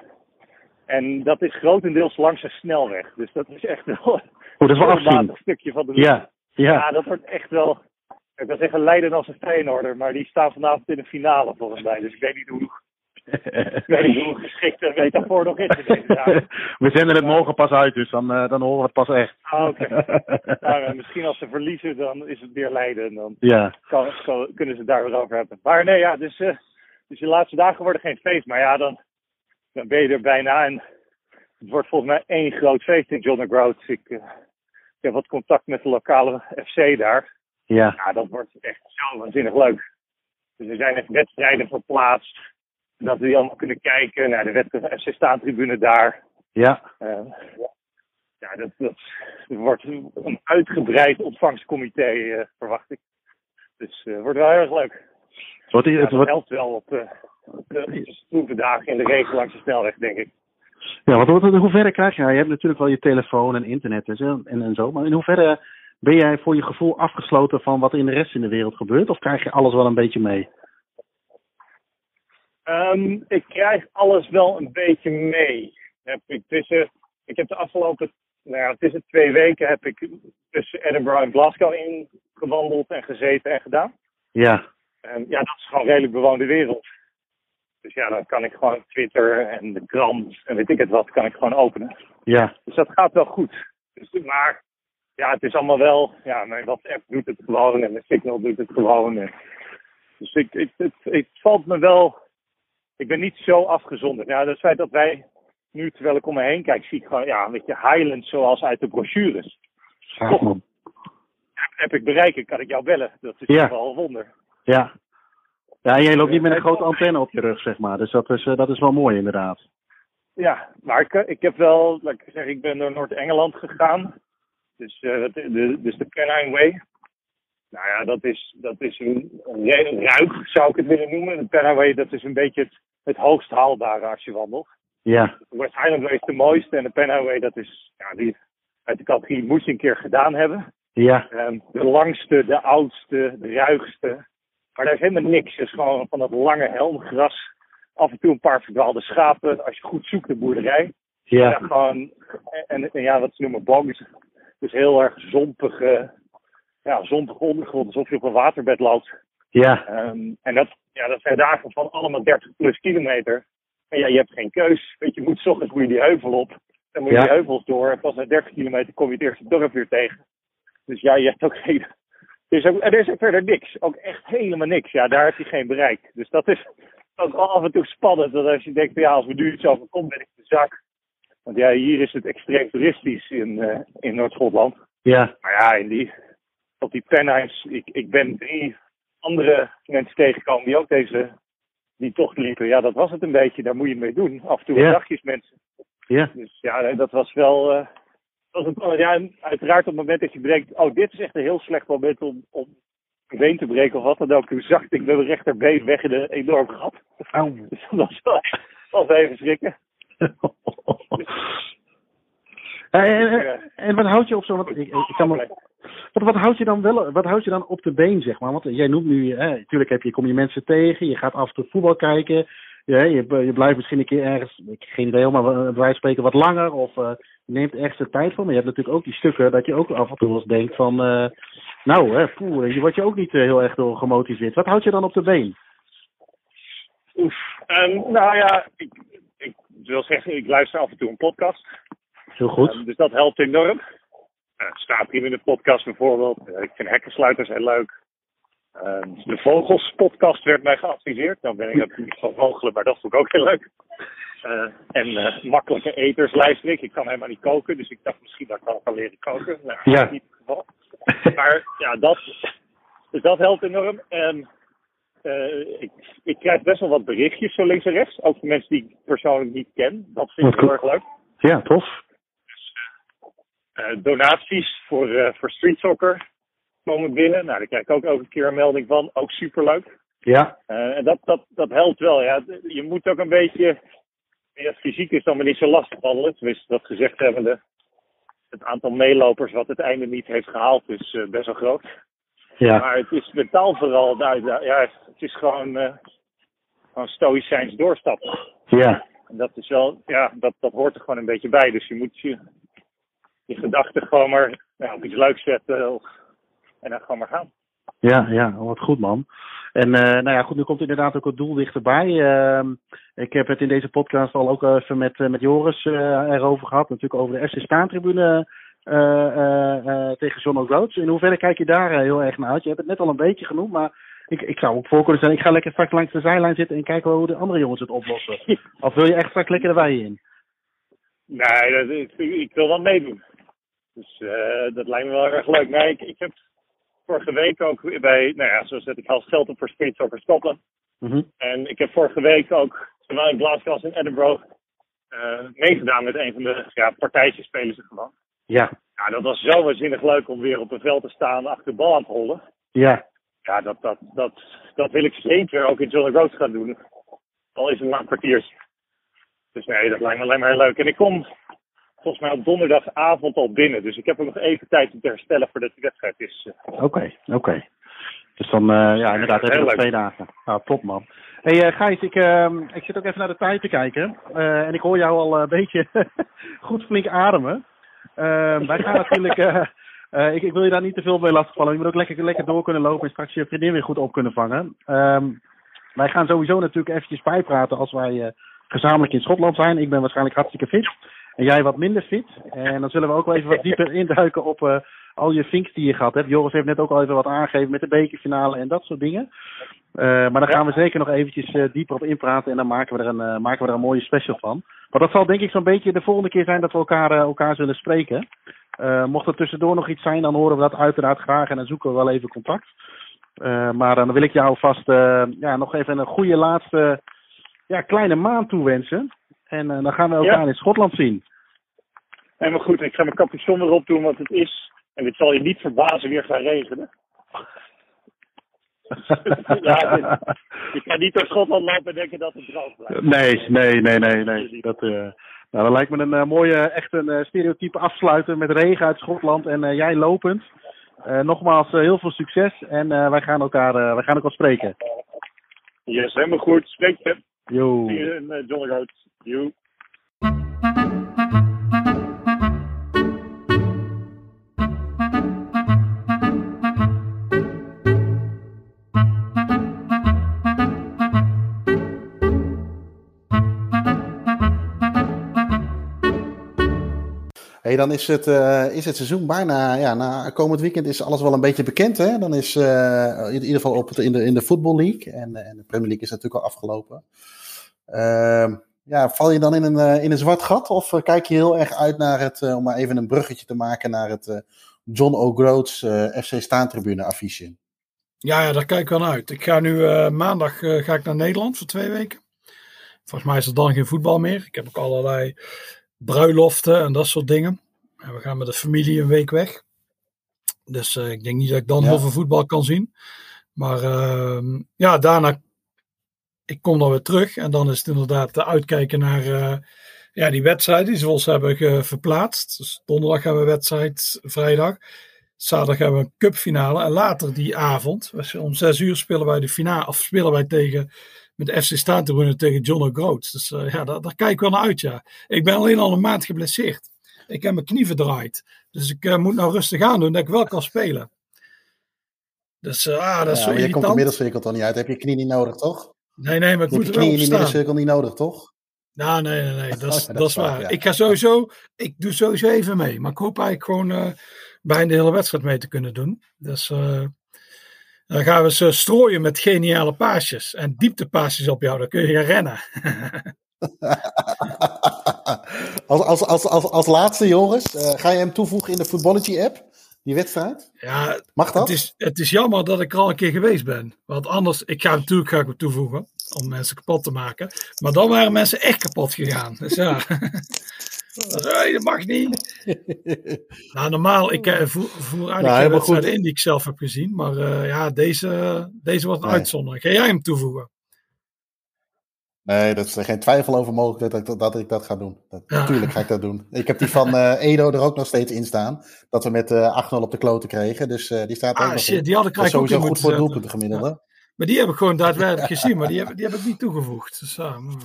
D: En dat is grotendeels langs een snelweg. Dus dat is echt wel
A: Moet dat wel
D: een stukje van de
A: Ja, ja.
D: ja, dat wordt echt wel. Ik wil zeggen Leiden als een Feyenoorder, maar die staan vanavond in de finale volgens mij. Dus ik weet niet hoe, *laughs* weet niet hoe geschikt de metafoor nog is. *laughs*
A: We zenden het morgen pas uit, dus dan, eh, dan horen we het pas echt.
D: Ah, oké. Maar *laughs* eh, misschien als ze verliezen, dan is het weer Leiden. En dan
A: ja,
D: kan, kan- kunnen ze het daar weer over hebben. Maar nee, ja, dus, eh, dus de laatste dagen worden geen feest. Maar ja, dan, dan ben je er bijna. En het wordt volgens mij één groot feest in John O'Groats. Ik, ik heb wat contact met de lokale FC daar.
A: ja,
D: Ja, dat wordt echt zo waanzinnig leuk. Dus er zijn echt wedstrijden verplaatst. Dat we die allemaal kunnen kijken naar de wedstrijd FC staantribune daar.
A: ja.
D: Eh, ja, dat, dat wordt een uitgebreid ontvangstcomité, eh, verwacht ik. Dus het wordt wel heel erg leuk.
A: Het wordt,
D: Ja,
A: het
D: dat
A: wordt,
D: helpt wel op, eh, de dagen in de regen langs de snelweg, denk ik.
A: ja, want wat- in hoeverre krijg je, je hebt natuurlijk wel je telefoon en internet en zo, en, en zo, maar in hoeverre ben jij voor je gevoel afgesloten van wat er in de rest in de wereld gebeurt? Of krijg je alles wel een beetje mee?
D: Ehm, ik krijg alles wel een beetje mee. Heb ik, tussen, ik heb de afgelopen nou ja, tussen twee weken heb ik tussen Edinburgh en Glasgow ingewandeld en gezeten en gedaan.
A: Ja,
D: En ja, dat is gewoon redelijk bewoonde wereld. Dus ja, dan kan ik gewoon Twitter en de krant en weet ik het wat, kan ik gewoon openen.
A: ja,
D: Dus dat gaat wel goed. Dus, maar ja, het is allemaal wel, ja, mijn WhatsApp doet het gewoon en mijn Signal doet het gewoon. En, dus ik, ik, het, het valt me wel, ik ben niet zo afgezonderd. Ja, het feit dat wij nu, terwijl ik om me heen kijk, zie ik gewoon, ja, een beetje Highlands zoals uit de brochures.
A: man.
D: Heb ik bereiken, kan ik jou bellen. Dat is
A: Ja.
D: toch wel een wonder.
A: Ja. Ja, jij loopt niet met een grote antenne op je rug, zeg maar. Dus dat is, eh, dat is wel mooi, inderdaad.
D: Ja, maar ik, ik heb wel, laat ik zeggen, ik ben door Noord-Engeland gegaan. Dus, eh, de, dus de Pennine Way. Nou ja, dat is, dat is een, een ruig, zou ik het willen noemen. De Pennine Way, dat is een beetje het, het hoogst haalbare als je wandelt.
A: Ja,
D: West Highland is de mooiste en de Pennine Way, dat is, ja, die uit de categorie moet je een keer gedaan hebben.
A: ja,
D: Ehm, de langste, de oudste, de ruigste. Maar daar is helemaal niks. Het is gewoon van dat lange helmgras. Af en toe een paar verdwaalde schapen. Als je goed zoekt, de boerderij. Ja,
A: ja,
D: gewoon, en, en ja, wat ze noemen bogs. Dus heel erg zompige, ja, zompige ondergrond. Alsof je op een waterbed loopt.
A: ja,
D: Ehm, en dat, ja, dat zijn dagen van allemaal 30 plus kilometer. En ja, je hebt geen keus. Weet je, je moet 's ochtends moet je die heuvel op. Dan moet je
A: Ja.
D: die heuvels door. En pas na 30 kilometer kom je het eerste dorp weer tegen. Dus ja, je hebt ook geen... Er is ook, er is ook verder niks. Ook echt helemaal niks. Ja, daar heb je geen bereik. Dus dat is ook wel af en toe spannend. Dat als je denkt, ja, als we nu iets overkomt, ben ik de zak. Want ja, hier is het extreem toeristisch in, eh, in Noord-Schotland.
A: ja,
D: Maar ja, in die, op die Pennines, ik, ik ben drie andere mensen tegengekomen die ook deze, die tocht liepen. Ja, dat was het een beetje, daar moet je mee doen. Af en toe wat dagjes mensen.
A: ja,
D: Dus ja, dat was wel, eh, dat was een, ja, en uiteraard op het moment dat je bedenkt, oh, dit is echt een heel slecht moment om, om een been te breken of wat dan ook. Toen zakte ik met mijn rechterbeen weg in een enorm gat.
A: Auw. *laughs*
D: Dus dat was wel, was even schrikken. *laughs*
A: Eh, En, en, en wat houd je op zo'n... ik ik kan me, wat, wat houd je dan wel, wat houd je dan op de been, zeg maar? Want jij noemt nu, hè, natuurlijk heb je, kom je mensen tegen, je gaat af en toe voetbal kijken, ja, je, je blijft misschien een keer ergens, ik geen idee, maar wij wij spreken wat langer of eh, je neemt extra tijd voor. Maar je hebt natuurlijk ook die stukken dat je ook af en toe wel eens denkt van, eh, nou, hè, poeh, je wordt je ook niet eh, heel erg door gemotiveerd. Wat houd je dan op de been?
D: Oef. Ehm, nou ja, ik, ik wil zeggen, ik luister af en toe een podcast.
A: Heel goed.
D: Ehm, dus dat helpt enorm. Uh, staat hier in de podcast bijvoorbeeld. Eh, ik vind hekkensluiters heel leuk. Ehm, de Vogels podcast werd mij geadviseerd. Nou ben ik niet van vogelen, maar dat vond ik ook heel leuk. Eh, en eh, makkelijke eters luister ik. Ik kan helemaal niet koken, dus ik dacht misschien dat ik wel kan leren koken. Nou,
A: Ja.
D: dat is niet het geval. Maar ja, dat, dus dat helpt enorm. En eh, ik, ik krijg best wel wat berichtjes zo links en rechts. Ook van mensen die ik persoonlijk niet ken. Dat vind ik heel erg leuk.
A: Ja, tof.
D: Eh, donaties voor, eh, voor street soccer. komen binnen. Nou, daar krijg ik ook elke keer een melding van. Ook superleuk.
A: Ja.
D: Uh, en dat, dat, dat helpt wel. Ja. Je moet ook een beetje. Ja, fysiek is dan maar niet zo lastig wandelen. Tenminste, dat gezegd hebbende. Het aantal meelopers wat het einde niet heeft gehaald is best wel groot.
A: Ja.
D: Maar het is mentaal vooral. Nou, ja, het is gewoon, uh, gewoon stoïcijns doorstappen.
A: Ja.
D: En dat is wel, ja, dat, dat hoort er gewoon een beetje bij. Dus je moet je, je gedachten gewoon maar ja, op iets leuks zetten en dan gewoon maar gaan.
A: Ja, ja, wat goed man. En uh, nou ja, goed, nu komt inderdaad ook het doel dichterbij. Uh, ik heb het in deze podcast al ook even met, met Joris erover gehad. Natuurlijk over de FC Staantribune tegen John O'Groats. In hoeverre kijk je daar heel erg naar uit? Je hebt het net al een beetje genoemd, maar ik, ik zou ook voor kunnen zijn. Ik ga lekker straks langs de zijlijn zitten en kijken hoe de andere jongens het oplossen. *laughs* Of wil je echt straks lekker erbij in?
D: Nee, dat, ik, ik wil wel meedoen. Dus uh, dat lijkt me wel erg leuk. Nee, ik, ik heb vorige week ook bij, nou ja, zoals dat ik haal geld op voor Soccer Scotland.
A: Mm -hmm.
D: En ik heb vorige week ook, zowel in Glasgow als in Edinburgh, uh, meegedaan met een van de ja, partijtjes spelen ze gewoon.
A: Ja.
D: Ja, dat was zo waanzinnig leuk om weer op een veld te staan achter de bal aan te hollen.
A: Ja.
D: Ja, dat, dat, dat, dat wil ik zeker ook in John Road gaan doen. Al is het maar een kwartiertje. Dus nee, dat lijkt me alleen maar heel leuk. En ik kom volgens mij op donderdagavond al binnen. Dus ik heb ook nog even tijd om te herstellen voordat die wedstrijd is.
A: Oké, oké. Okay. Dus dan, uh, ja, inderdaad, heb je nog twee dagen. Nou, top man. hey, uh, Gijs, ik, uh, ik zit ook even naar de tijd te kijken. en ik hoor jou al een beetje *laughs* goed flink ademen. wij gaan natuurlijk... ik, ik, wil je daar niet te veel mee lastigvallen. Je moet ook lekker, lekker door kunnen lopen en straks je vriendin weer goed op kunnen vangen. Um, wij gaan sowieso natuurlijk eventjes bijpraten als wij gezamenlijk in Schotland zijn. Ik ben waarschijnlijk hartstikke fit. En jij wat minder fit. En dan zullen we ook wel even wat *laughs* dieper induiken op uh, al je vinks die je gehad hebt. Joris heeft net ook al even wat aangegeven met de bekerfinale en dat soort dingen. Uh, maar daar gaan we zeker nog eventjes uh, dieper op inpraten en dan maken we, er een, maken we er een mooie special van. Maar dat zal denk ik zo'n beetje de volgende keer zijn dat we elkaar, elkaar zullen spreken. mocht er tussendoor nog iets zijn, dan horen we dat uiteraard graag en dan zoeken we wel even contact. maar dan wil ik jou vast ja, nog even een goede laatste ja, kleine maand toewensen. En uh, dan gaan we elkaar ja. in Schotland zien.
D: Helemaal goed. Ik ga mijn capuchon erop doen, want het is, en dit zal je niet verbazen, weer gaan regenen. *laughs* ja, dit, je kan niet door Schotland lopen en denken dat het droog blijft.
A: Nee, nee, nee, nee. nee. Dat, uh, nou, dat lijkt me een uh, mooie, echt een uh, stereotype afsluiten met regen uit Schotland en jij lopend. nogmaals, heel veel succes en wij gaan elkaar, wij gaan elkaar spreken.
D: Yes, helemaal goed. Spreek je. In uh, Jolly
E: Hey, dan is het, uh, is het seizoen bijna, ja, na komend weekend is alles wel een beetje bekend. Hè? Dan is uh, in ieder geval op het, in, de, in de Football League. En, en de Premier League is natuurlijk al afgelopen. Uh, ja, val je dan in een, in een zwart gat? Of kijk je heel erg uit naar het, om maar even een bruggetje te maken naar het John O'Groats FC Staantribune affiche?
B: Ja, ja, daar kijk ik wel uit. Ik ga nu maandag ga ik naar Nederland voor twee weken. Volgens mij is er dan geen voetbal meer. Ik heb ook allerlei bruiloften en dat soort dingen. En we gaan met de familie een week weg. Dus uh, ik denk niet dat ik dan ja. heel veel voetbal kan zien. Maar uh, ja, daarna, ik kom dan weer terug. En dan is het inderdaad uitkijken naar uh, ja, die wedstrijden die ze ons hebben verplaatst. Dus donderdag hebben we wedstrijd, vrijdag. Zaterdag hebben we een cupfinale. En later die avond, om zes uur spelen wij de finale, of spelen wij tegen met de FC Staantribune tegen John O'Groats. Dus uh, ja, daar, daar, kijk ik wel naar uit, ja. Ik ben alleen al een maand geblesseerd. Ik heb mijn knie verdraaid. Dus ik uh, moet nou rustig aan doen dat ik wel kan spelen. Dus ah, dat is
E: ja,
B: zo
E: je komt de middelcirkel toch niet uit. Heb je knie niet nodig, toch?
B: Nee, nee, maar
E: je
B: moet er
E: in niet nodig, toch?
B: Nou, nee, nee, nee. Dat is,
E: Oh, ja,
B: dat is waar.
E: ja.
B: Ik ga sowieso, ik doe sowieso even mee. Maar ik hoop eigenlijk gewoon uh, bijna de hele wedstrijd mee te kunnen doen. Dus uh, dan gaan we ze strooien met geniale paasjes. En dieptepaasjes op jou, dan kun je gaan rennen. *laughs*
E: als, als, als, als, als laatste, Joris, uh, ga je hem toevoegen in de Footballogy-app? Die wedstrijd?
B: Ja,
E: Mag dat?
B: Het is, het is jammer dat ik er al een keer geweest ben. Want anders, ik ga natuurlijk ga ik hem toevoegen. Om mensen kapot te maken. Maar dan waren mensen echt kapot gegaan. Dus ja. *laughs* Dat mag niet. nou, normaal, ik uh, voer, voer eigenlijk nou, in die ik zelf heb gezien. Maar uh, ja, deze, deze wordt een nee. uitzondering. Ga jij hem toevoegen?
A: Nee, dat is er geen twijfel over mogelijk dat ik dat, ik dat ga doen. Dat, ja. Natuurlijk ga ik dat doen. Ik heb die van uh, Edo er ook nog steeds in staan. Dat we met uh, 8-0 op de kloten kregen. Dus uh, die staat
B: ah,
A: ook nog
B: shit, die had ik
A: sowieso goed voor doelpunten gemiddelde. Ja.
B: Maar die heb ik gewoon daadwerkelijk gezien. Maar die heb, die heb ik niet toegevoegd. Dus, mm.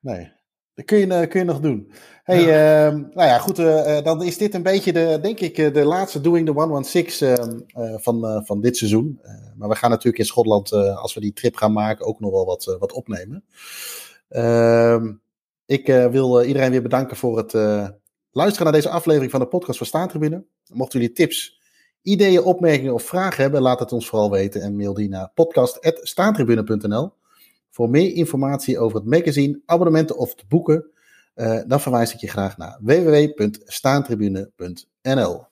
A: Nee. Dat kun je, kun je nog doen. Hey, ja. Uh, nou ja, goed. Uh, dan is dit een beetje, de, denk ik, de laatste Doing the 116 uh, van, van dit seizoen. maar we gaan natuurlijk in Schotland, als we die trip gaan maken, ook nog wel wat, wat opnemen. Ehm, ik wil iedereen weer bedanken voor het luisteren naar deze aflevering van de podcast van Staantribune. Mochten jullie tips, ideeën, opmerkingen of vragen hebben, laat het ons vooral weten en mail die naar podcast.staantribune.nl. Voor meer informatie over het magazine, abonnementen of de boeken, uh, dan verwijs ik je graag naar www.staantribune.nl.